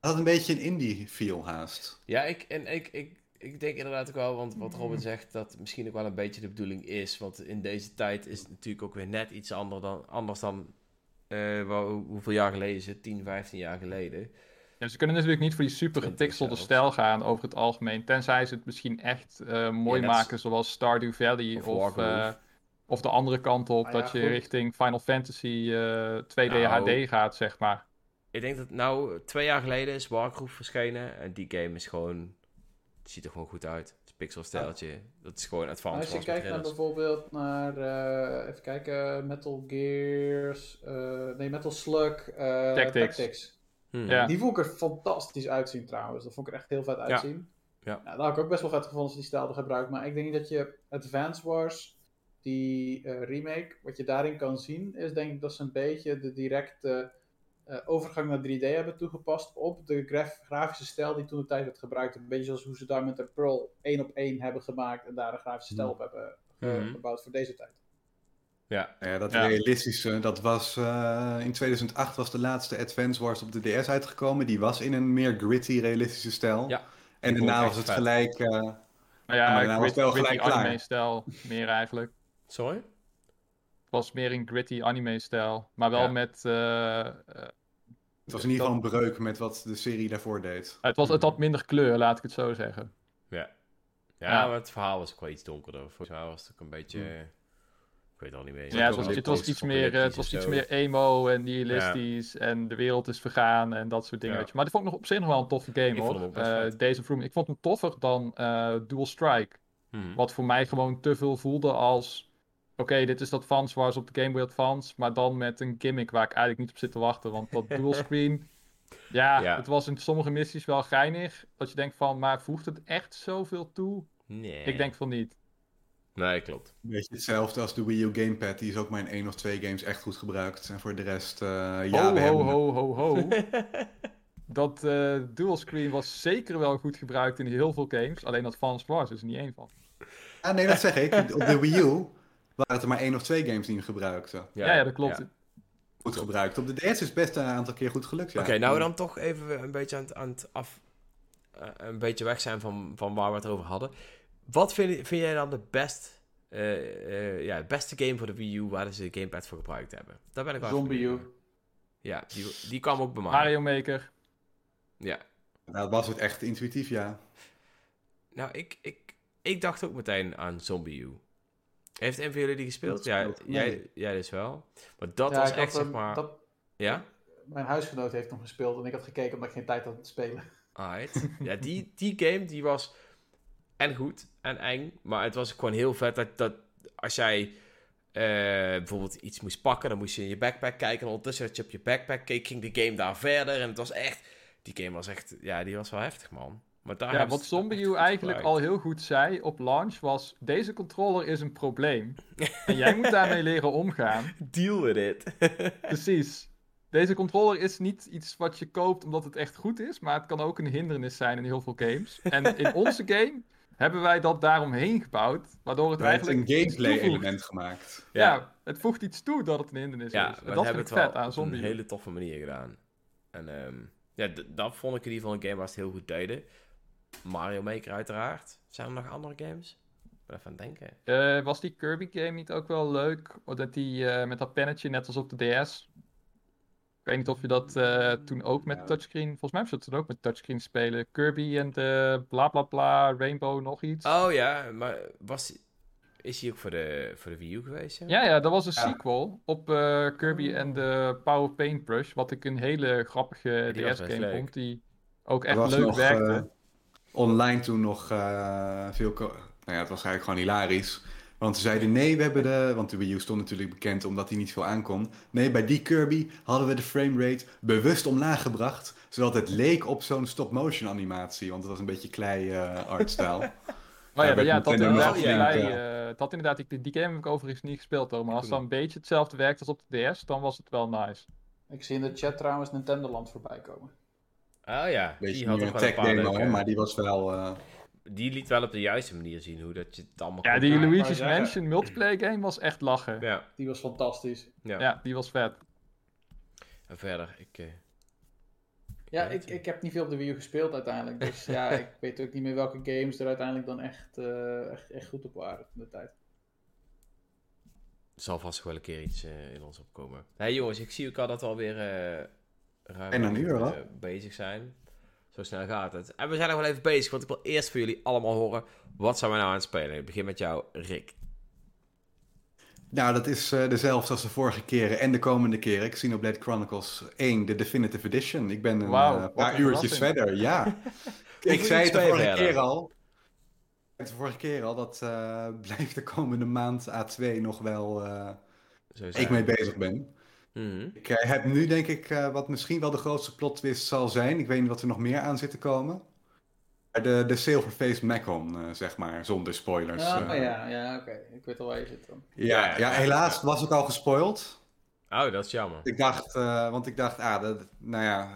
Speaker 3: Het had een beetje een indie feel haast.
Speaker 2: ja ik, en ik, ik, ik denk inderdaad ook wel, want wat Robin zegt, dat misschien ook wel een beetje de bedoeling is. Want in deze tijd is het natuurlijk ook weer net iets ander dan, anders dan, eh, wel- hoeveel jaar geleden is het? 10, 15 jaar geleden.
Speaker 1: Ja, ze kunnen natuurlijk niet voor die super
Speaker 2: 20
Speaker 1: gepixelde
Speaker 2: zelfs.
Speaker 1: stijl gaan over het algemeen. Tenzij ze het misschien echt eh, mooi maken, zoals Stardew Valley
Speaker 2: Of
Speaker 1: of, eh, of de andere kant op.
Speaker 4: Ah ja,
Speaker 1: dat je
Speaker 4: goed.
Speaker 1: richting Final Fantasy eh 2D
Speaker 2: Nou.
Speaker 1: HD gaat, zeg maar.
Speaker 2: Ik denk dat nou, twee jaar geleden is Wargroove verschenen. En die game is gewoon, het ziet er gewoon goed uit. Pixelstijltje. Dat is gewoon
Speaker 4: Maar
Speaker 2: advanced
Speaker 4: als je kijkt naar bijvoorbeeld naar, eh, even kijken, Metal Gears, eh, nee, Metal Slug, eh,
Speaker 1: Tactics.
Speaker 4: Tactics.
Speaker 2: Hmm.
Speaker 1: Ja.
Speaker 4: Die vond ik er fantastisch uitzien trouwens. Dat vond ik er echt heel vet uitzien.
Speaker 2: Ja.
Speaker 4: Nou, dat had ik ook best wel vet gevonden als die stijl hadden gebruikt. Maar ik denk niet dat je Advance Wars, die remake, wat je daarin kan zien, is denk ik dat ze een beetje de directe eh, overgang naar 3D hebben toegepast op de graf- grafische stijl die toen de tijd werd gebruikt. Een beetje zoals hoe ze daar met de Pearl één op één hebben gemaakt en daar een grafische stijl op hebben eh,
Speaker 2: Mhm.
Speaker 4: gebouwd voor deze tijd.
Speaker 2: Ja.
Speaker 3: Nou ja, dat
Speaker 1: Ja.
Speaker 3: realistische, dat was eh, in 2008 was de laatste Advance Wars op de DS uitgekomen. Die was in een meer gritty, realistische stijl.
Speaker 2: Ja,
Speaker 3: en daarna was het
Speaker 2: vet.
Speaker 3: gelijk... eh,
Speaker 1: Maar
Speaker 3: maar
Speaker 1: ja,
Speaker 3: daarna was het wel
Speaker 1: gritty
Speaker 3: gelijk klaar.
Speaker 1: anime-stijl meer eigenlijk.
Speaker 2: Sorry?
Speaker 1: Het was meer een gritty anime-stijl. Maar wel
Speaker 2: Ja.
Speaker 1: met... eh, eh,
Speaker 3: het was in ieder geval een breuk met wat de serie daarvoor deed.
Speaker 1: het, was, het had minder kleur, laat ik het zo zeggen.
Speaker 2: Ja,
Speaker 1: Ja.
Speaker 2: maar het verhaal was ook wel iets donkerder. Volgens mij was het ook een beetje...
Speaker 3: Hm.
Speaker 2: Ik weet het al niet meer.
Speaker 1: Ja, het was,
Speaker 3: wel
Speaker 1: het was iets meer, eh, het was iets meer emo en nihilistisch en de wereld is vergaan en dat soort dingen.
Speaker 2: Ja.
Speaker 1: Maar die vond ik nog op zich nog wel een toffe game
Speaker 2: Ik vond
Speaker 1: hoor.
Speaker 2: hem ook best
Speaker 1: Eh,
Speaker 2: vet.
Speaker 1: Days of Room. Ik vond hem toffer dan eh, Dual Strike.
Speaker 2: Mhm.
Speaker 1: Wat voor mij gewoon te veel voelde als... Oké, dit is dat Advance Wars op de Game Boy Advance, maar dan met een gimmick waar ik eigenlijk niet op zit te wachten. Want dat dual screen, ja,
Speaker 2: Ja.
Speaker 1: het was in sommige missies wel geinig. Dat je denkt van, maar voegt het echt zoveel toe?
Speaker 2: Nee.
Speaker 1: Ik denk van niet.
Speaker 2: Nee, klopt.
Speaker 3: Een beetje hetzelfde als de Wii U Gamepad. Die is ook maar in één of twee games echt goed gebruikt. En voor de rest, eh, ja,
Speaker 1: ho,
Speaker 3: we
Speaker 1: ho,
Speaker 3: hebben...
Speaker 1: ho, ho, ho. dat eh dual screen was zeker wel goed gebruikt in heel veel games. Alleen Advance Wars is er niet één van.
Speaker 3: Ah, nee, dat zeg ik. Op de Wii U waren het er maar één of twee games die hem gebruikten.
Speaker 1: Ja, ja, dat klopt.
Speaker 2: ja.
Speaker 3: Goed gebruikt. Op de DS is het best een aantal keer goed gelukt, ja.
Speaker 2: Oké, nou we dan toch even een beetje aan het, aan het af... eh, een beetje weg zijn van, van waar we het over hadden. Wat vind, vind jij dan de best, eh, eh, ja, het beste game voor de Wii U waar ze de gamepad voor gebruikt hebben? Daar ben ik wel
Speaker 4: Zombie U.
Speaker 2: Ja, die, die kwam ook bij mij.
Speaker 1: Mario Maker.
Speaker 2: Ja.
Speaker 3: Nou, was het echt intuïtief, ja.
Speaker 2: Nou, ik, ik, ik dacht ook meteen aan Zombie U. Heeft een van jullie die gespeeld? Ja,
Speaker 3: gespeeld,
Speaker 2: jij,
Speaker 3: nee.
Speaker 2: jij dus wel. Maar dat
Speaker 4: Ja,
Speaker 2: was
Speaker 4: had
Speaker 2: echt, zeg maar...
Speaker 4: dat-
Speaker 2: Ja?
Speaker 4: mijn huisgenoot heeft hem gespeeld en ik had gekeken omdat ik geen tijd had te spelen.
Speaker 2: Alright. ja, die, die game die was en goed en eng. Maar het was gewoon heel vet dat, dat als jij eh, bijvoorbeeld iets moest pakken, dan moest je in je backpack kijken. En ondertussen dat je op je backpack keek, ging de game daar verder. En het was echt... Die game was echt... Ja, die was wel heftig, man. Maar daar
Speaker 1: Ja, wat eigenlijk
Speaker 2: gebruikt.
Speaker 1: al heel goed zei op launch was... Deze controller is een probleem. en jij moet daarmee leren omgaan.
Speaker 2: Deal with it.
Speaker 1: Precies. Deze controller is niet iets wat je koopt omdat het echt goed is, maar het kan ook een hindernis zijn in heel veel games. En in onze game hebben wij dat daaromheen gebouwd, waardoor het
Speaker 3: Wij hebben
Speaker 1: eigenlijk
Speaker 3: een
Speaker 1: iets
Speaker 3: gameplay
Speaker 1: toevoegt.
Speaker 3: element gemaakt.
Speaker 1: Ja. het voegt iets toe dat het een hindernis
Speaker 2: Ja,
Speaker 1: is. En dat
Speaker 2: hebben
Speaker 1: vind ik vet aan
Speaker 2: op
Speaker 1: Zombie.
Speaker 2: een hele toffe manier gedaan. En ehm, ja, dat vond ik in ieder geval een game waar ze het heel goed deden. Mario Maker uiteraard. Zijn er nog andere games? Ik ben even aan het denken.
Speaker 1: Eh, was die Kirby game niet ook wel leuk? Dat die eh, met dat pennetje, net als op de DS. Ik weet niet of je dat eh, toen ook met
Speaker 3: Ja.
Speaker 1: touchscreen... Volgens mij ze het toen ook met touchscreen spelen. Kirby en de bla bla bla, Rainbow nog iets.
Speaker 2: Oh ja, maar was, is hij ook voor de, voor de Wii U geweest? Ja?
Speaker 1: Ja, ja, dat was een
Speaker 3: Ja.
Speaker 1: sequel op eh, Kirby en de Power Paintbrush. Wat ik een hele grappige
Speaker 2: was
Speaker 1: DS-game vond. Die ook echt
Speaker 3: was
Speaker 1: leuk
Speaker 3: nog,
Speaker 1: werkte.
Speaker 3: Online toen nog eh, veel... Nou ja, het was eigenlijk gewoon hilarisch. Want ze zeiden nee, we hebben de... Want de Wii U stond natuurlijk bekend omdat hij niet veel aankon. Nee, bij die Kirby hadden we de framerate bewust omlaag gebracht. Zodat het leek op zo'n stop-motion animatie. Want het was een beetje klei eh artstyle.
Speaker 1: maar ja, ja, dat inderdaad, eh, dat inderdaad die, die game heb ik overigens niet gespeeld hoor. Maar als het dan een beetje hetzelfde werkt als op de DS, dan was het wel nice.
Speaker 4: Ik zie in de chat trouwens Nintendo Land voorbij komen.
Speaker 2: Oh ja,
Speaker 3: Beetje
Speaker 2: die had toch
Speaker 3: een
Speaker 2: wel een
Speaker 3: tech
Speaker 2: paar
Speaker 3: demo,
Speaker 2: leuke...
Speaker 3: maar die was wel... eh,
Speaker 2: Die liet wel op de juiste manier zien hoe dat je het allemaal
Speaker 1: Ja,
Speaker 2: kon
Speaker 1: die Luigi's. Mansion multiplayer game was echt lachen. Ja,
Speaker 4: Die was fantastisch.
Speaker 2: ja.
Speaker 1: die was vet.
Speaker 2: En verder, ik... eh,
Speaker 4: Ja, ik, ik heb niet veel op de Wii U gespeeld uiteindelijk. Dus ja, ik weet ook niet meer welke games er uiteindelijk dan echt, eh, echt, echt goed op waren in de tijd.
Speaker 2: Er zal vast wel een keer iets eh, in ons opkomen. Hé hey, jongens, ik zie ook al dat we alweer eh ruim
Speaker 3: En een uur,
Speaker 2: eh,
Speaker 3: hoor.
Speaker 2: bezig zijn. Zo snel gaat het. En we zijn nog wel even bezig, want ik wil eerst voor jullie allemaal horen... wat zijn we nou aan het spelen? Ik begin met jou, Rick.
Speaker 3: Nou, dat is eh, dezelfde als de vorige keren en de komende keren. Xenoblade Chronicles 1, de Definitive Edition. Ik ben een eh, paar
Speaker 1: een
Speaker 3: uurtjes
Speaker 1: verrassing.
Speaker 3: verder, ja.
Speaker 2: Ik
Speaker 3: ik zei het de vorige
Speaker 2: verder.
Speaker 3: keer al. Ik zei het de vorige keer al, dat eh, blijft de komende maand A2 nog wel eh ik mee bezig ben.
Speaker 2: Mhm.
Speaker 3: Ik eh, heb nu denk ik eh, wat misschien wel de grootste plot twist zal zijn. Ik weet niet wat er nog meer aan zit te komen. De, de Silverface Macon, eh, zeg maar, zonder spoilers. Eh.
Speaker 4: ja, ja oké. Ik weet al waar je zit dan.
Speaker 3: Ja,
Speaker 2: Ja,
Speaker 3: ja, helaas
Speaker 2: ja.
Speaker 3: was ik al gespoild.
Speaker 2: Oh, dat is jammer.
Speaker 3: Ik dacht, eh, want ik dacht, ah, dat, nou ja,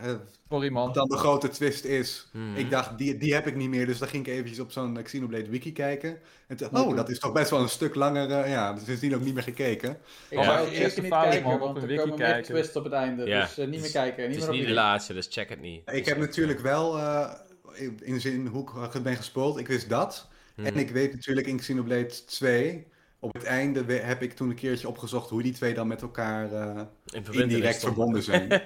Speaker 1: Sorry man.
Speaker 3: wat dan de grote twist is.
Speaker 2: Mhm.
Speaker 3: Ik dacht, die, die heb ik niet meer, dus dan ging ik eventjes op zo'n Xenoblade wiki kijken. En toen, oh,
Speaker 4: je-
Speaker 3: dat is toch best wel een stuk langer, eh, ja, dus sindsdien ook niet meer gekeken.
Speaker 4: Ik
Speaker 1: Oh,
Speaker 4: zou
Speaker 1: maar
Speaker 4: ook
Speaker 1: eerst
Speaker 4: niet kijken,
Speaker 1: man, op
Speaker 4: want er
Speaker 1: wiki
Speaker 4: komen meer
Speaker 1: kijken.
Speaker 4: twists op het einde.
Speaker 2: Ja,
Speaker 4: Dus eh, niet
Speaker 2: het
Speaker 4: meer
Speaker 2: is-
Speaker 4: kijken.
Speaker 2: Het
Speaker 4: Niet
Speaker 2: is
Speaker 4: meer
Speaker 2: niet de laatste, dus check het niet.
Speaker 3: Ik heb natuurlijk wel, eh, in, de zin hoe ik het ben gespoeld, ik wist dat.
Speaker 2: Mhm.
Speaker 3: En ik weet natuurlijk in Xenoblade 2, op het einde heb ik toen een keertje opgezocht hoe die twee dan met elkaar eh, indirect verbonden zijn.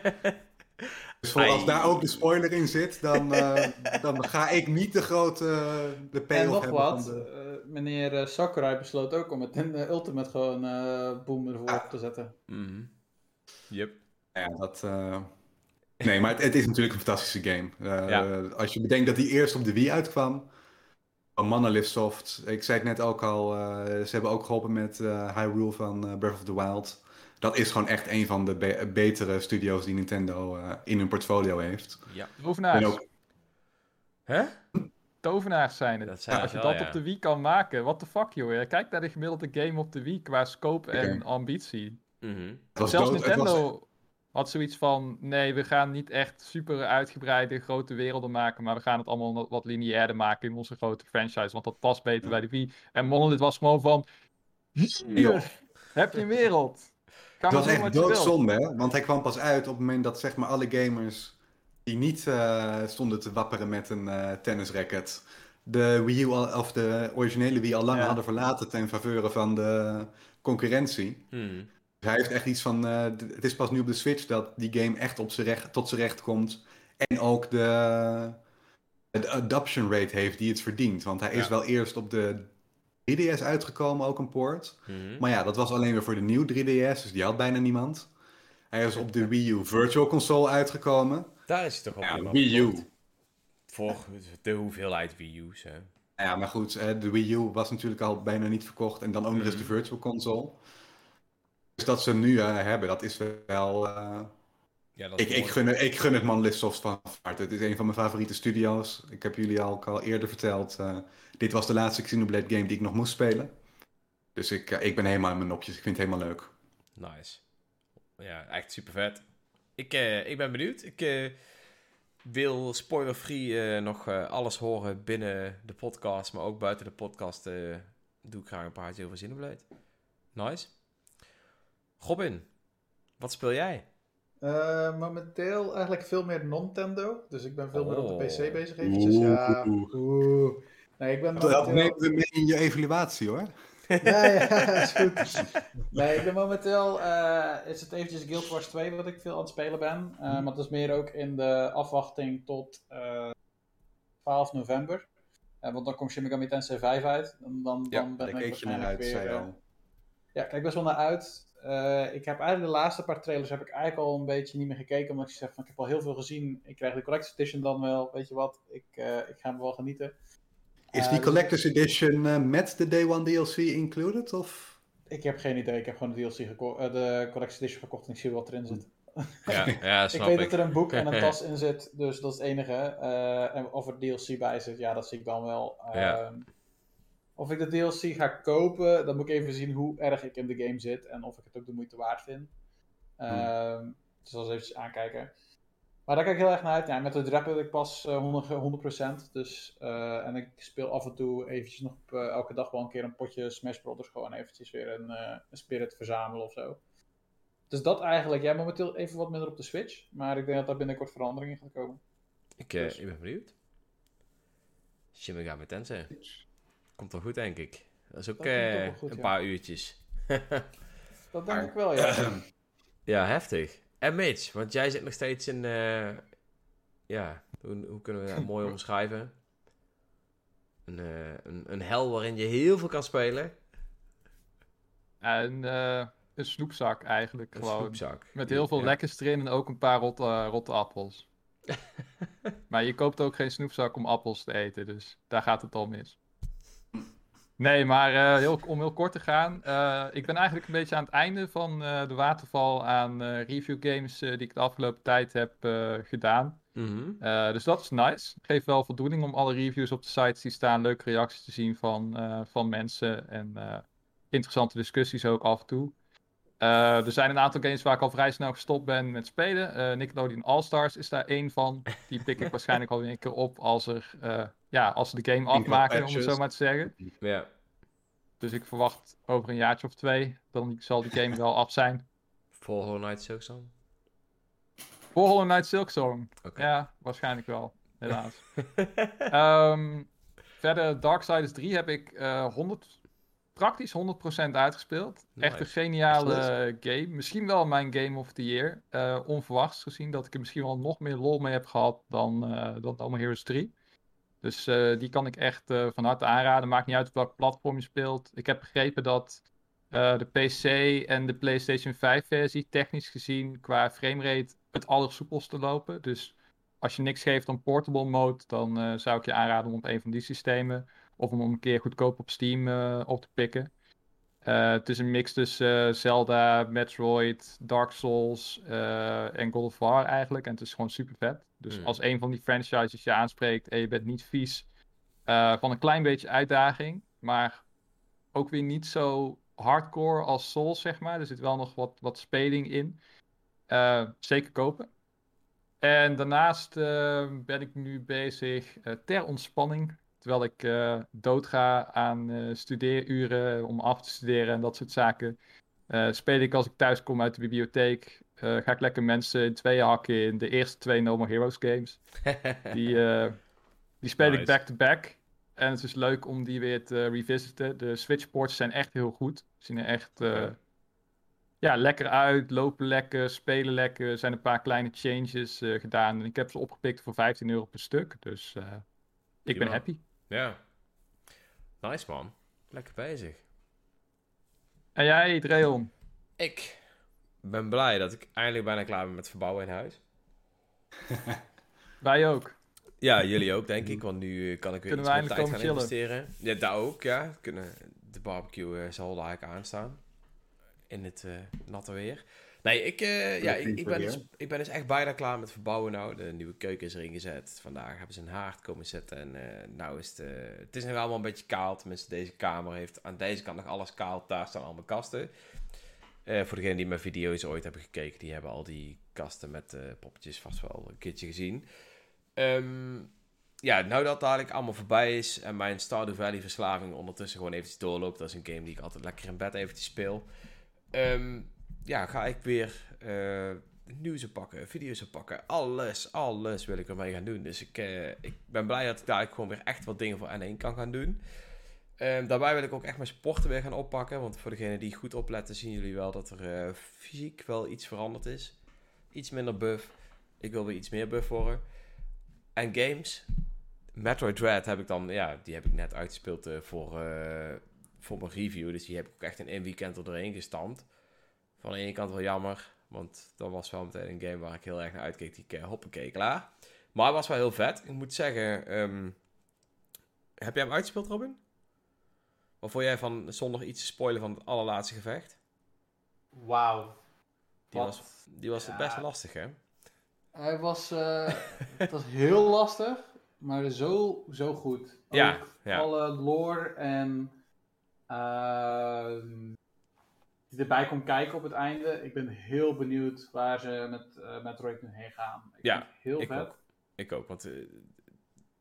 Speaker 3: Dus voor als daar ook de spoiler in zit, dan, eh, dan ga ik niet de grote de
Speaker 4: En
Speaker 3: payoff
Speaker 4: nog
Speaker 3: hebben
Speaker 4: wat,
Speaker 3: van de...
Speaker 4: eh, meneer Sakurai besloot ook om het in de Ultimate gewoon eh boom ervoor
Speaker 3: Ah.
Speaker 4: op te zetten.
Speaker 2: Mhm. Yep.
Speaker 3: Ja, dat... eh, Nee, maar het, het is natuurlijk een fantastische game. Eh,
Speaker 2: Ja.
Speaker 3: Als je bedenkt dat die eerst op de Wii uitkwam, Monolith Soft. Ik zei het net ook al, eh, ze hebben ook geholpen met eh Hyrule van eh, Breath of the Wild. Dat is gewoon echt een van de be- betere studio's die Nintendo eh, in hun portfolio heeft.
Speaker 2: Ja.
Speaker 1: Tovenaars.
Speaker 3: Ook,
Speaker 2: Hè?
Speaker 1: Tovenaars zijn het.
Speaker 2: Dat zijn
Speaker 1: Als je
Speaker 2: wel,
Speaker 1: dat
Speaker 2: ja.
Speaker 1: op de Wii kan maken, what the fuck joh. Kijk naar de gemiddelde game op de Wii qua scope en ambitie.
Speaker 2: Mhm.
Speaker 3: was
Speaker 1: Zelfs
Speaker 3: dood- het was-
Speaker 1: Nintendo had zoiets van, nee, we gaan niet echt super uitgebreide grote werelden maken, maar we gaan het allemaal wat- lineairder maken in onze grote franchise, want dat past beter bij de Wii. En Monolith was gewoon van, hier,
Speaker 3: Joh.
Speaker 1: heb je een wereld.
Speaker 3: Was
Speaker 1: doen
Speaker 3: echt doodzonde, hè? want hij kwam pas uit op het moment dat zeg maar, alle gamers die niet eh, stonden te wapperen met een eh tennisracket, de Wii U al, of de originele Wii al lang
Speaker 1: Ja.
Speaker 3: hadden verlaten ten faveur van de concurrentie.
Speaker 2: Mhm.
Speaker 3: Hij heeft echt iets van, eh, het is pas nu op de Switch dat die game echt op zijn recht, tot zijn recht komt en ook de, de adoption rate heeft die het verdient. Want hij is wel eerst op de 3DS uitgekomen, ook een port.
Speaker 2: Mhm.
Speaker 3: Maar ja, dat was alleen weer voor de nieuwe 3DS, dus die had bijna niemand. Hij is op de Wii U Virtual Console uitgekomen.
Speaker 2: Daar is hij toch ook
Speaker 3: Ja, Wii U.
Speaker 2: Voor de hoeveelheid Wii U's, hè.
Speaker 3: Ja, maar goed, eh, de Wii U was natuurlijk al bijna niet verkocht. En dan ook nog eens de
Speaker 2: Mhm.
Speaker 3: Virtual Console. Dus dat ze nu eh, hebben, dat is wel... eh,
Speaker 2: Ja, dat is
Speaker 3: ik, gun, het- ik gun het Soft van harte. Het is een van mijn favoriete studio's. Ik heb jullie al, al eerder verteld. eh, dit was de laatste Xenoblade game die ik nog moest spelen. Dus ik, ik ben helemaal in mijn nopjes. Ik vind het helemaal leuk.
Speaker 2: Nice. Ja, echt super vet. Ik, ik ben benieuwd. Ik wil spoiler-free nog alles horen binnen de podcast, maar ook buiten de podcast doe ik graag een praatje over Xenoblade. Nice. Robin, wat speel jij?
Speaker 4: Eh, momenteel eigenlijk veel meer Nintendo. Dus ik ben veel meer op de
Speaker 2: Oh.
Speaker 4: PC bezig eventjes. Ja.
Speaker 3: Oeh.
Speaker 4: Oeh. Nee, ik ben
Speaker 3: Dat
Speaker 4: momenteel...
Speaker 3: nemen we mee in je evaluatie hoor.
Speaker 4: Ja, ja, is goed. Nee, ik ben momenteel eh, is het eventjes Guild Wars 2 wat ik veel aan het spelen ben. Eh, maar dat is meer ook in de afwachting tot eh 12 november. Want dan komt Shin Megami Tensei 5 uit. Dan, dan,
Speaker 3: Ja,
Speaker 4: dan ben ik
Speaker 3: keek je naar
Speaker 4: waarschijnlijk
Speaker 3: uit,
Speaker 4: weer...
Speaker 3: zei je al.
Speaker 4: ja, kijk best wel naar uit. Eh, ik heb eigenlijk de laatste paar trailers heb ik eigenlijk al een beetje niet meer gekeken. Omdat ik zeg van ik heb al heel veel gezien. Ik krijg de Collector's Edition dan wel. Weet je wat, ik, eh, ik ga hem wel genieten.
Speaker 3: Is
Speaker 4: Eh,
Speaker 3: die
Speaker 4: dus
Speaker 3: Collector's Edition eh, met de Day One DLC included? Of?
Speaker 4: Ik heb geen idee. Ik heb gewoon de DLC eh, de Collector's Edition gekocht en ik zie wat erin zit.
Speaker 2: Ja, ja
Speaker 4: Ik
Speaker 2: snap
Speaker 4: weet
Speaker 2: ik.
Speaker 4: dat er een boek en een tas in zit, dus dat is het enige. Eh, en of er DLC bij zit, ja, dat zie ik dan wel.
Speaker 2: Ja.
Speaker 4: Of ik de DLC ga kopen, dan moet ik even zien hoe erg ik in de game zit en of ik het ook de moeite waard vind. Ehm, Dus dat is eventjes aankijken. Maar daar kijk ik heel erg naar uit. Ja, met de drap heb ik pas eh, 100, 100%. Dus, eh, en ik speel af en toe eventjes nog op, eh, elke dag wel een keer een potje Smash Brothers. Gewoon eventjes weer een, eh, een spirit verzamelen of zo. Dus dat eigenlijk. Ja, momenteel even wat minder op de Switch. Maar ik denk dat daar binnenkort verandering in gaat komen.
Speaker 2: Ik, eh,
Speaker 4: Dus-
Speaker 2: ik ben benieuwd. Shin Megami Tensei. Komt wel goed, denk ik. Dat is ook
Speaker 4: Dat
Speaker 2: eh,
Speaker 4: goed,
Speaker 2: een
Speaker 4: ja.
Speaker 2: paar uurtjes.
Speaker 4: Dat denk ik wel, ja.
Speaker 2: Ja, heftig. En Mitch, want jij zit nog steeds in... eh, ja, hoe, hoe kunnen we dat mooi omschrijven? Een, eh, een, een hel waarin je heel veel kan spelen.
Speaker 1: En eh, een snoepzak eigenlijk
Speaker 2: Een
Speaker 1: gewoon.
Speaker 2: snoepzak.
Speaker 1: Met heel veel
Speaker 2: Ja.
Speaker 1: lekkers erin en ook een paar rotte, rotte appels. maar je koopt ook geen snoepzak om appels te eten, dus daar gaat het al mis. Nee, maar eh, heel, om heel kort te gaan. eh, ik ben eigenlijk een beetje aan het einde van eh, de waterval aan review games die ik de afgelopen tijd heb gedaan.
Speaker 2: Mhm.
Speaker 1: Dus dat is nice. Geeft wel voldoening om alle reviews op de sites die staan, leuke reacties te zien van, van mensen en interessante discussies ook af en toe. Eh, er zijn een aantal games waar ik al vrij snel gestopt ben met spelen. Eh, Nickelodeon All-Stars is daar één van. Die pik ik waarschijnlijk alweer een keer op als, er, eh, ja, als ze de game afmaken, om het zo maar te zeggen.
Speaker 2: Ja.
Speaker 1: Dus ik verwacht over een jaartje of twee, dan zal die game wel af zijn.
Speaker 2: Voor Hollow Knight Silksong.
Speaker 1: Voor Hollow Knight Silksong.
Speaker 2: Oké.
Speaker 1: Ja, waarschijnlijk wel. Helaas. Ehm, verder, Darksiders 3 heb ik eh 100 praktisch 100% uitgespeeld. Echt een geniale game. Misschien wel mijn game of the year. Eh, onverwachts gezien dat ik er misschien wel nog meer lol mee heb gehad dan, eh dan Heroes 3. Dus eh, die kan ik echt van harte aanraden. Maakt niet uit op welk platform je speelt. Ik heb begrepen dat de PC en de PlayStation 5 versie technisch gezien qua framerate het allersoepelste lopen. Dus als je niks geeft aan portable mode, dan zou ik je aanraden om op een van die systemen of om hem een keer goedkoop op Steam eh, op te pikken. Eh, het is een mix tussen eh, Zelda, Metroid, Dark Souls en God of War eigenlijk. En het is gewoon super vet. Dus
Speaker 2: Hmm.
Speaker 1: als een van die franchises je aanspreekt en je bent niet vies van een klein beetje uitdaging, maar ook weer niet zo hardcore als Souls, zeg maar. Er zit wel nog wat, wat speling in. Zeker kopen. En daarnaast ben ik nu bezig ter ontspanning. Terwijl ik eh, doodga aan eh, studeeruren om af te studeren en dat soort zaken. eh, speel ik als ik thuis kom uit de bibliotheek. eh, ga ik lekker mensen in tweeën hakken in de eerste twee No More Heroes games. Die, eh, die speel ik back-to-back. En het is leuk om die weer te revisiten. De Switch-ports zijn echt heel goed. Zien er echt eh, ja, lekker uit. Lopen lekker, spelen lekker. Er zijn een paar kleine changes eh, gedaan. En ik heb ze opgepikt voor 15 euro per stuk. Dus eh, ik ben happy.
Speaker 2: Ja. Nice man. Lekker bezig.
Speaker 1: En jij, Dreon?
Speaker 2: Ik ben blij dat ik eindelijk bijna klaar ben met verbouwen in huis.
Speaker 1: Wij ook.
Speaker 2: Ja, jullie ook, denk ik. Want nu eh, kan ik weer
Speaker 1: Kunnen
Speaker 2: iets meer tijd gaan
Speaker 1: komen
Speaker 2: investeren. Ja, daar ook, ja. Kunnen, de barbecue eh, zal daar aanstaan. In het eh, natte weer. Nee, ik, eh, ja, ik, ik, ben dus, ik ben dus echt bijna klaar met verbouwen nou. De nieuwe keuken is erin gezet. Vandaag hebben ze een haard komen zetten. En eh nou is het... eh, het is nog allemaal een beetje kaal. Tenminste, deze kamer heeft aan deze kant nog alles kaal. Daar staan allemaal kasten. Eh, voor degenen die mijn video's ooit hebben gekeken, die hebben al die kasten met poppetjes vast wel een keertje gezien. Ehm, ja, nou dat dadelijk allemaal voorbij is en mijn Stardew Valley verslaving ondertussen gewoon eventjes doorloopt. Dat is een game die ik altijd lekker in bed eventjes speel. Ehm, ja, ga ik weer eh nieuws pakken, video's pakken. Alles, alles wil ik ermee gaan doen. Dus ik, eh, ik ben blij dat ik daar gewoon weer echt wat dingen voor N1 kan gaan doen. Ehm, daarbij wil ik ook echt mijn sporten weer gaan oppakken. Want voor degenen die goed opletten, zien jullie wel dat er eh, fysiek wel iets veranderd is. Iets minder buff. Ik wil weer iets meer buff worden. En games. Metroid Dread heb ik dan, ja, die heb ik net uitgespeeld voor, voor mijn review. Dus die heb ik ook echt in één weekend er doorheen gestampt. Van de ene kant wel jammer, want dat was wel meteen een game waar ik heel erg naar uitkeek. Die ik, uh, hoppakee, klaar. Maar het was wel heel vet. Ik moet zeggen, ehm, heb jij hem uitgespeeld, Robin? Wat vond jij van, zonder iets te spoilen van het allerlaatste gevecht?
Speaker 4: Wauw.
Speaker 2: Die
Speaker 4: Wat?
Speaker 2: was, die was
Speaker 4: Ja.
Speaker 2: best lastig, hè?
Speaker 4: Hij was, eh, het was heel lastig, maar zo, zo goed. Ook
Speaker 2: ja.
Speaker 4: Alle lore en ehm, die erbij komt kijken op het einde. Ik ben heel benieuwd waar ze met uh, Metroid nu heen gaan. Ik
Speaker 2: Ja,
Speaker 4: vind het heel
Speaker 2: ik
Speaker 4: vet.
Speaker 2: ook. Ik ook, want eh,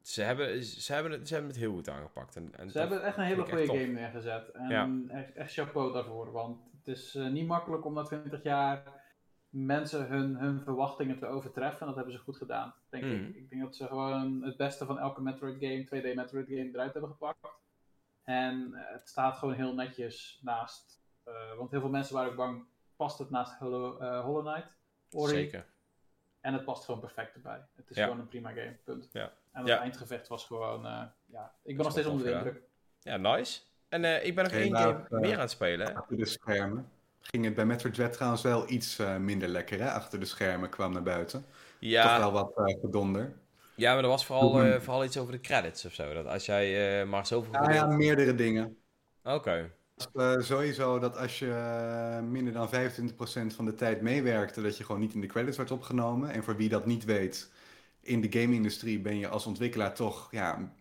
Speaker 2: ze, hebben, ze, hebben het, ze hebben het heel goed aangepakt. En, en
Speaker 4: Ze hebben echt een hele goede game neergezet. En
Speaker 2: Ja.
Speaker 4: echt, echt chapeau daarvoor. Want het is eh, niet makkelijk om na 20 jaar mensen hun, hun verwachtingen te overtreffen. En dat hebben ze goed gedaan, denk
Speaker 2: Mhm.
Speaker 4: ik. Ik denk dat ze gewoon het beste van elke Metroid game, 2D Metroid game, eruit hebben gepakt. En eh, het staat gewoon heel netjes naast. Eh, want heel veel mensen waren ook bang, past het naast Hollow, eh, Hollow Knight? Ori?
Speaker 2: Zeker.
Speaker 4: En het past gewoon perfect erbij. Het is
Speaker 2: Ja.
Speaker 4: gewoon een prima game, punt.
Speaker 2: Ja.
Speaker 4: En het
Speaker 2: Ja.
Speaker 4: eindgevecht was gewoon, eh, ja, ik ben nog steeds onder de indruk.
Speaker 2: Ja, nice. En eh, ik ben nog één game meer aan het spelen.
Speaker 3: Achter de schermen. Ging het bij Metroid Dread trouwens wel iets eh, minder lekker, hè? Achter de schermen kwam naar buiten. Toch
Speaker 2: Ja,
Speaker 3: wel wat gedonder.
Speaker 2: ja, maar er was vooral, eh, vooral iets over de credits of zo. Dat als jij eh, maar zoveel...
Speaker 3: Ja, ja, meerdere dingen.
Speaker 2: Oké.
Speaker 3: Eh, sowieso dat als je eh, minder dan 25% van de tijd meewerkte, dat je gewoon niet in de credits wordt opgenomen. En voor wie dat niet weet, in de game-industrie ben je als ontwikkelaar toch ja,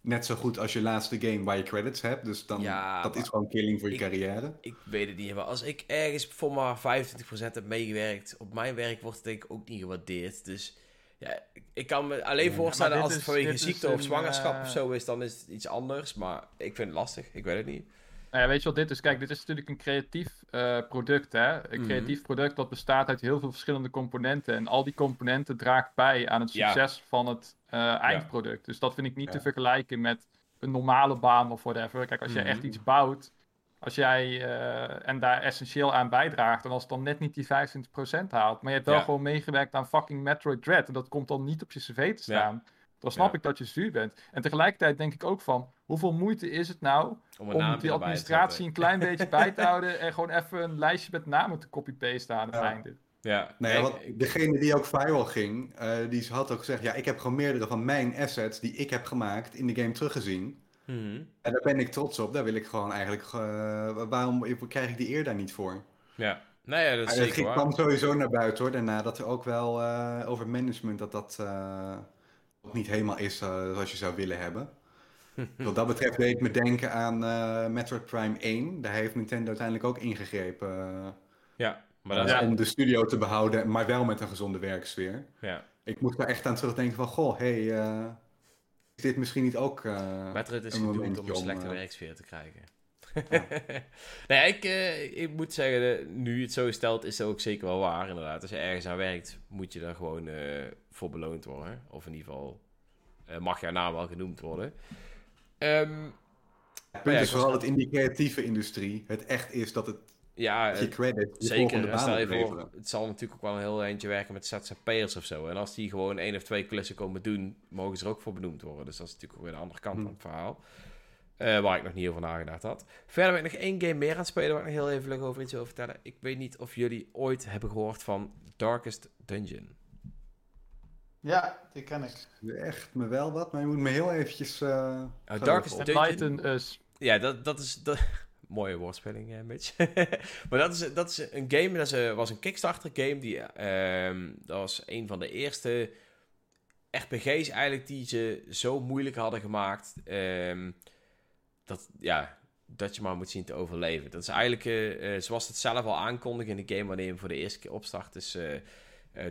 Speaker 3: net zo goed als je laatste game waar je credits hebt. Dus dan,
Speaker 2: Ja,
Speaker 3: dat is gewoon killing voor je
Speaker 2: ik-
Speaker 3: carrière.
Speaker 2: Ik weet het niet, maar als ik ergens voor maar 25% heb meegewerkt, op mijn werk wordt het denk ik ook niet gewaardeerd. Dus ja, ik- kan me alleen
Speaker 3: Ja,
Speaker 2: voorstellen
Speaker 1: maar
Speaker 2: als het vanwege ziekte of zwangerschap
Speaker 1: eh,
Speaker 2: of zo is, dan is het iets anders. Maar ik vind het lastig, ik weet het niet.
Speaker 1: Nou ja, weet je wat dit is? Kijk, dit is natuurlijk een creatief eh, product, hè? Een
Speaker 2: Mhm.
Speaker 1: creatief product dat bestaat uit heel veel verschillende componenten. En al die componenten draagt bij aan het
Speaker 2: Ja.
Speaker 1: succes van het eh, eindproduct. Dus dat vind ik niet te vergelijken met een normale baan of whatever. Kijk, als je
Speaker 2: Mhm.
Speaker 1: echt iets bouwt, Als jij eh, en daar essentieel aan bijdraagt. En als het dan net niet die 25% haalt. Maar je hebt wel gewoon meegewerkt aan fucking Metroid Dread. En dat komt dan niet op je cv te staan. Dan snap
Speaker 2: Ja.
Speaker 1: ik dat je zuur bent. En tegelijkertijd denk ik ook van. Hoeveel moeite is het nou
Speaker 2: Om
Speaker 1: die administratie een klein beetje bij te houden. En gewoon even een lijstje met namen te copy-pasten aan het
Speaker 3: Ja.
Speaker 1: einde.
Speaker 2: Ja, ik-
Speaker 3: want degene die ook viral ging, eh, die had ook gezegd, ja, ik heb gewoon meerdere van mijn assets die ik heb gemaakt in de game teruggezien.
Speaker 2: Mhm.
Speaker 3: En daar ben ik trots op. Daar wil ik gewoon eigenlijk, eh, waarom krijg ik die eer daar niet voor?
Speaker 2: Ja, nou ja, dat is
Speaker 3: het
Speaker 2: zeker
Speaker 3: ging-
Speaker 2: waar.
Speaker 3: kwam sowieso naar buiten hoor, daarna dat er ook wel eh, over management, dat dat eh, niet helemaal is eh, zoals je zou willen hebben. Wat dat betreft deed ik me denken aan eh, Metroid Prime 1. Daar heeft Nintendo uiteindelijk ook ingegrepen eh,
Speaker 2: Ja, maar dat is...
Speaker 1: Ja.
Speaker 3: om de studio te behouden, maar wel met een gezonde werksfeer.
Speaker 2: Ja.
Speaker 3: Ik moet er echt aan terugdenken van, goh, hey, is dit misschien niet ook... eh,
Speaker 2: Metroid is
Speaker 3: een
Speaker 2: gedoemd om een slechte werksfeer te krijgen. nee, ik, eh, ik moet zeggen, eh, nu je het zo stelt, is dat ook zeker wel waar, inderdaad. Als je ergens aan werkt, moet je daar gewoon eh, voor beloond worden. Of in ieder geval eh, mag jouw naam wel genoemd worden. Ehm,
Speaker 3: Het punt
Speaker 2: ja,
Speaker 3: is
Speaker 2: ik was-
Speaker 3: vooral dat in die creatieve industrie het echt is dat het
Speaker 2: ja,
Speaker 3: je credit je
Speaker 2: Zeker, stel je voor, het zal natuurlijk ook wel een heel eindje werken met ZZP'ers of zo. En als die gewoon één of twee klussen komen doen, mogen ze er ook voor benoemd worden. Dus dat is natuurlijk ook weer de andere kant
Speaker 3: Hmm.
Speaker 2: van het verhaal. Eh, waar ik nog niet over nagedacht had. Verder ben ik nog één game meer aan het spelen waar ik nog heel even over iets wil vertellen. Ik weet niet of jullie ooit hebben gehoord van Darkest Dungeon.
Speaker 4: Ja, die ken ik.
Speaker 3: Echt me wel wat, maar je moet me heel eventjes... eh verder
Speaker 2: Darkest. Dungeon-
Speaker 1: Enlighten us.
Speaker 2: Ja, dat, dat is... Dat... Mooie woordspeling, eh, Mitch. maar dat is, dat is een game, dat is, een- was een Kickstarter game. Die, ehm, dat was een van de eerste RPG's eigenlijk die ze zo moeilijk hadden gemaakt. ehm, dat, ja, dat je maar moet zien te overleven. Dat is eigenlijk, eh, eh, zoals het zelf al aankondigt in de game wanneer je hem voor de eerste keer opstart. is eh,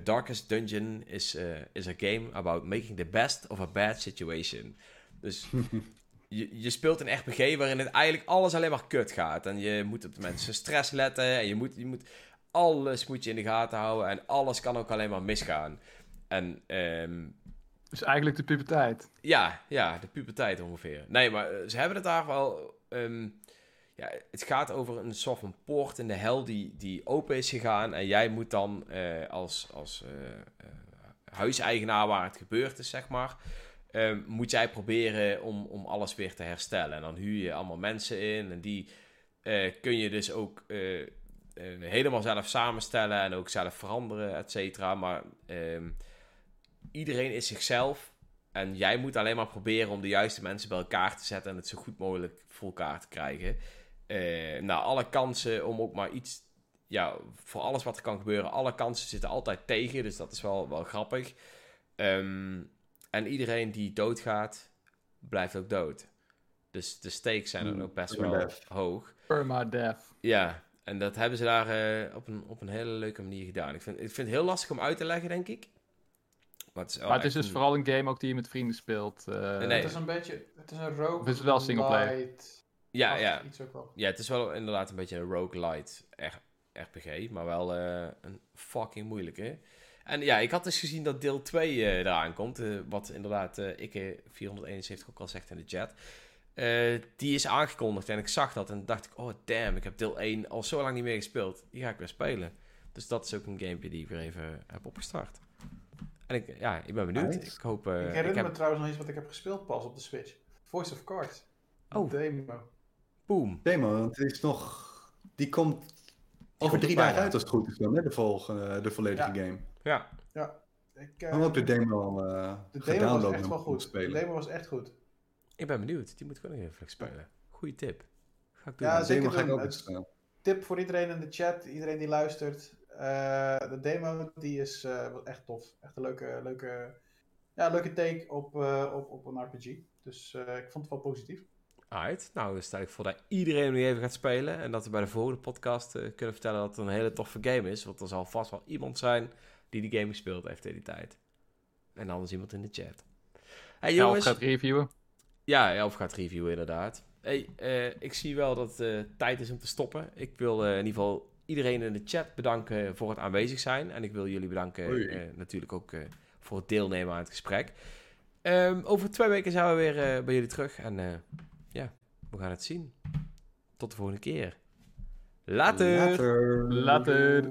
Speaker 2: Darkest Dungeon is, is a game about making the best of a bad situation. Dus je, je speelt een RPG waarin het eigenlijk alles alleen maar kut gaat. En je moet op de mensen stress letten. En je moet, je moet alles moet je in de gaten houden. En alles kan ook alleen maar misgaan. En ehm,
Speaker 1: Dus eigenlijk de puberteit.
Speaker 2: ja, ja, de puberteit ongeveer. Nee, maar eh, ze hebben het daar wel... ehm, ja, het gaat over een soort van poort in de hel die, die open is gegaan. En jij moet dan eh, als, als eh, huiseigenaar waar het gebeurd is, zeg maar... ehm, moet jij proberen om, om alles weer te herstellen. En dan huur je allemaal mensen in. En die kun je dus ook helemaal zelf samenstellen. En ook zelf veranderen, et cetera. Maar ehm, iedereen is zichzelf. En jij moet alleen maar proberen om de juiste mensen bij elkaar te zetten en het zo goed mogelijk voor elkaar te krijgen. Eh nou, alle kansen om ook maar iets, ja, voor alles wat er kan gebeuren, alle kansen zitten altijd tegen, dus dat is wel, wel grappig. Ehm, en iedereen die doodgaat, blijft ook dood. Dus de stakes zijn dan
Speaker 3: Hmm,
Speaker 2: ook best wel
Speaker 3: permadeath.
Speaker 2: hoog.
Speaker 1: Permadeath.
Speaker 2: Ja, en dat hebben ze daar eh, op, een, op een hele leuke manier gedaan. Ik vind, ik vind het heel lastig om uit te leggen, denk ik. Maar het is,
Speaker 1: Maar het is dus
Speaker 2: een-
Speaker 1: vooral een game ook die je met vrienden speelt. eh,
Speaker 2: Nee.
Speaker 4: Het is een beetje, het is een rogue.
Speaker 1: Het is wel singleplayer.
Speaker 4: light-
Speaker 2: Ja, ja.
Speaker 4: Iets ook wel.
Speaker 2: Ja, het is wel inderdaad een beetje een roguelite RPG, maar wel eh, een fucking moeilijke. En ja, ik had dus gezien dat deel 2 eh, eraan komt, eh, wat inderdaad eh ik 471 ook al zegt in de chat. Eh, die is aangekondigd en ik zag dat en dacht ik, oh damn, ik heb deel 1 al zo lang niet meer gespeeld. Die ga ik weer spelen. Dus dat is ook een gamepje die ik weer even heb opgestart. En ik, ja, ik ben benieuwd. Ik hoop... eh,
Speaker 4: ik herinner
Speaker 2: heb...
Speaker 4: me trouwens nog iets wat ik heb gespeeld pas op de Switch. Voice of Cards.
Speaker 2: Oh.
Speaker 4: Demo.
Speaker 2: Boom.
Speaker 3: Demo, want het is nog... Die komt over
Speaker 2: komt
Speaker 3: drie dagen uit als het goed is dan, hè? De, volgende, de volledige
Speaker 4: Ja.
Speaker 3: game.
Speaker 2: Ja,
Speaker 4: Ik,
Speaker 3: Ik
Speaker 4: eh,
Speaker 3: heb ook de demo al eh
Speaker 4: de demo was echt wel
Speaker 3: te
Speaker 4: goed. De
Speaker 3: spelen.
Speaker 4: demo was echt goed.
Speaker 2: ik ben benieuwd. Die moet ik ook nog even spelen. Goeie tip. Ga ik doen.
Speaker 4: Ja,
Speaker 3: de
Speaker 4: zeker
Speaker 3: demo ga ik
Speaker 4: doen.
Speaker 3: ook eh,
Speaker 4: Tip voor iedereen in de chat, iedereen die luistert. Eh, de demo die is eh, wel echt tof. Echt een leuke, leuke, ja, leuke take op, eh, op, op een RPG. Dus eh, ik vond het wel positief.
Speaker 2: Alright, nou dan stel ik voor dat iedereen nu even gaat spelen. En dat we bij de volgende podcast eh, kunnen vertellen dat het een hele toffe game is. Want er zal vast wel iemand zijn die die game gespeeld heeft in die tijd. En anders iemand in de chat. Hey
Speaker 1: Elf
Speaker 2: jongens.
Speaker 1: gaat reviewen.
Speaker 2: Ja, Elf gaat reviewen inderdaad. Hey, eh, ik zie wel dat het eh, tijd is om te stoppen. Ik wil eh, in ieder geval iedereen in de chat bedanken voor het aanwezig zijn. En ik wil jullie bedanken eh, natuurlijk ook eh, voor het deelnemen aan het gesprek. Ehm, over twee weken zijn we weer eh, bij jullie terug. En eh, ja, we gaan het zien. tot de volgende keer. Later!
Speaker 3: Later.
Speaker 1: Later.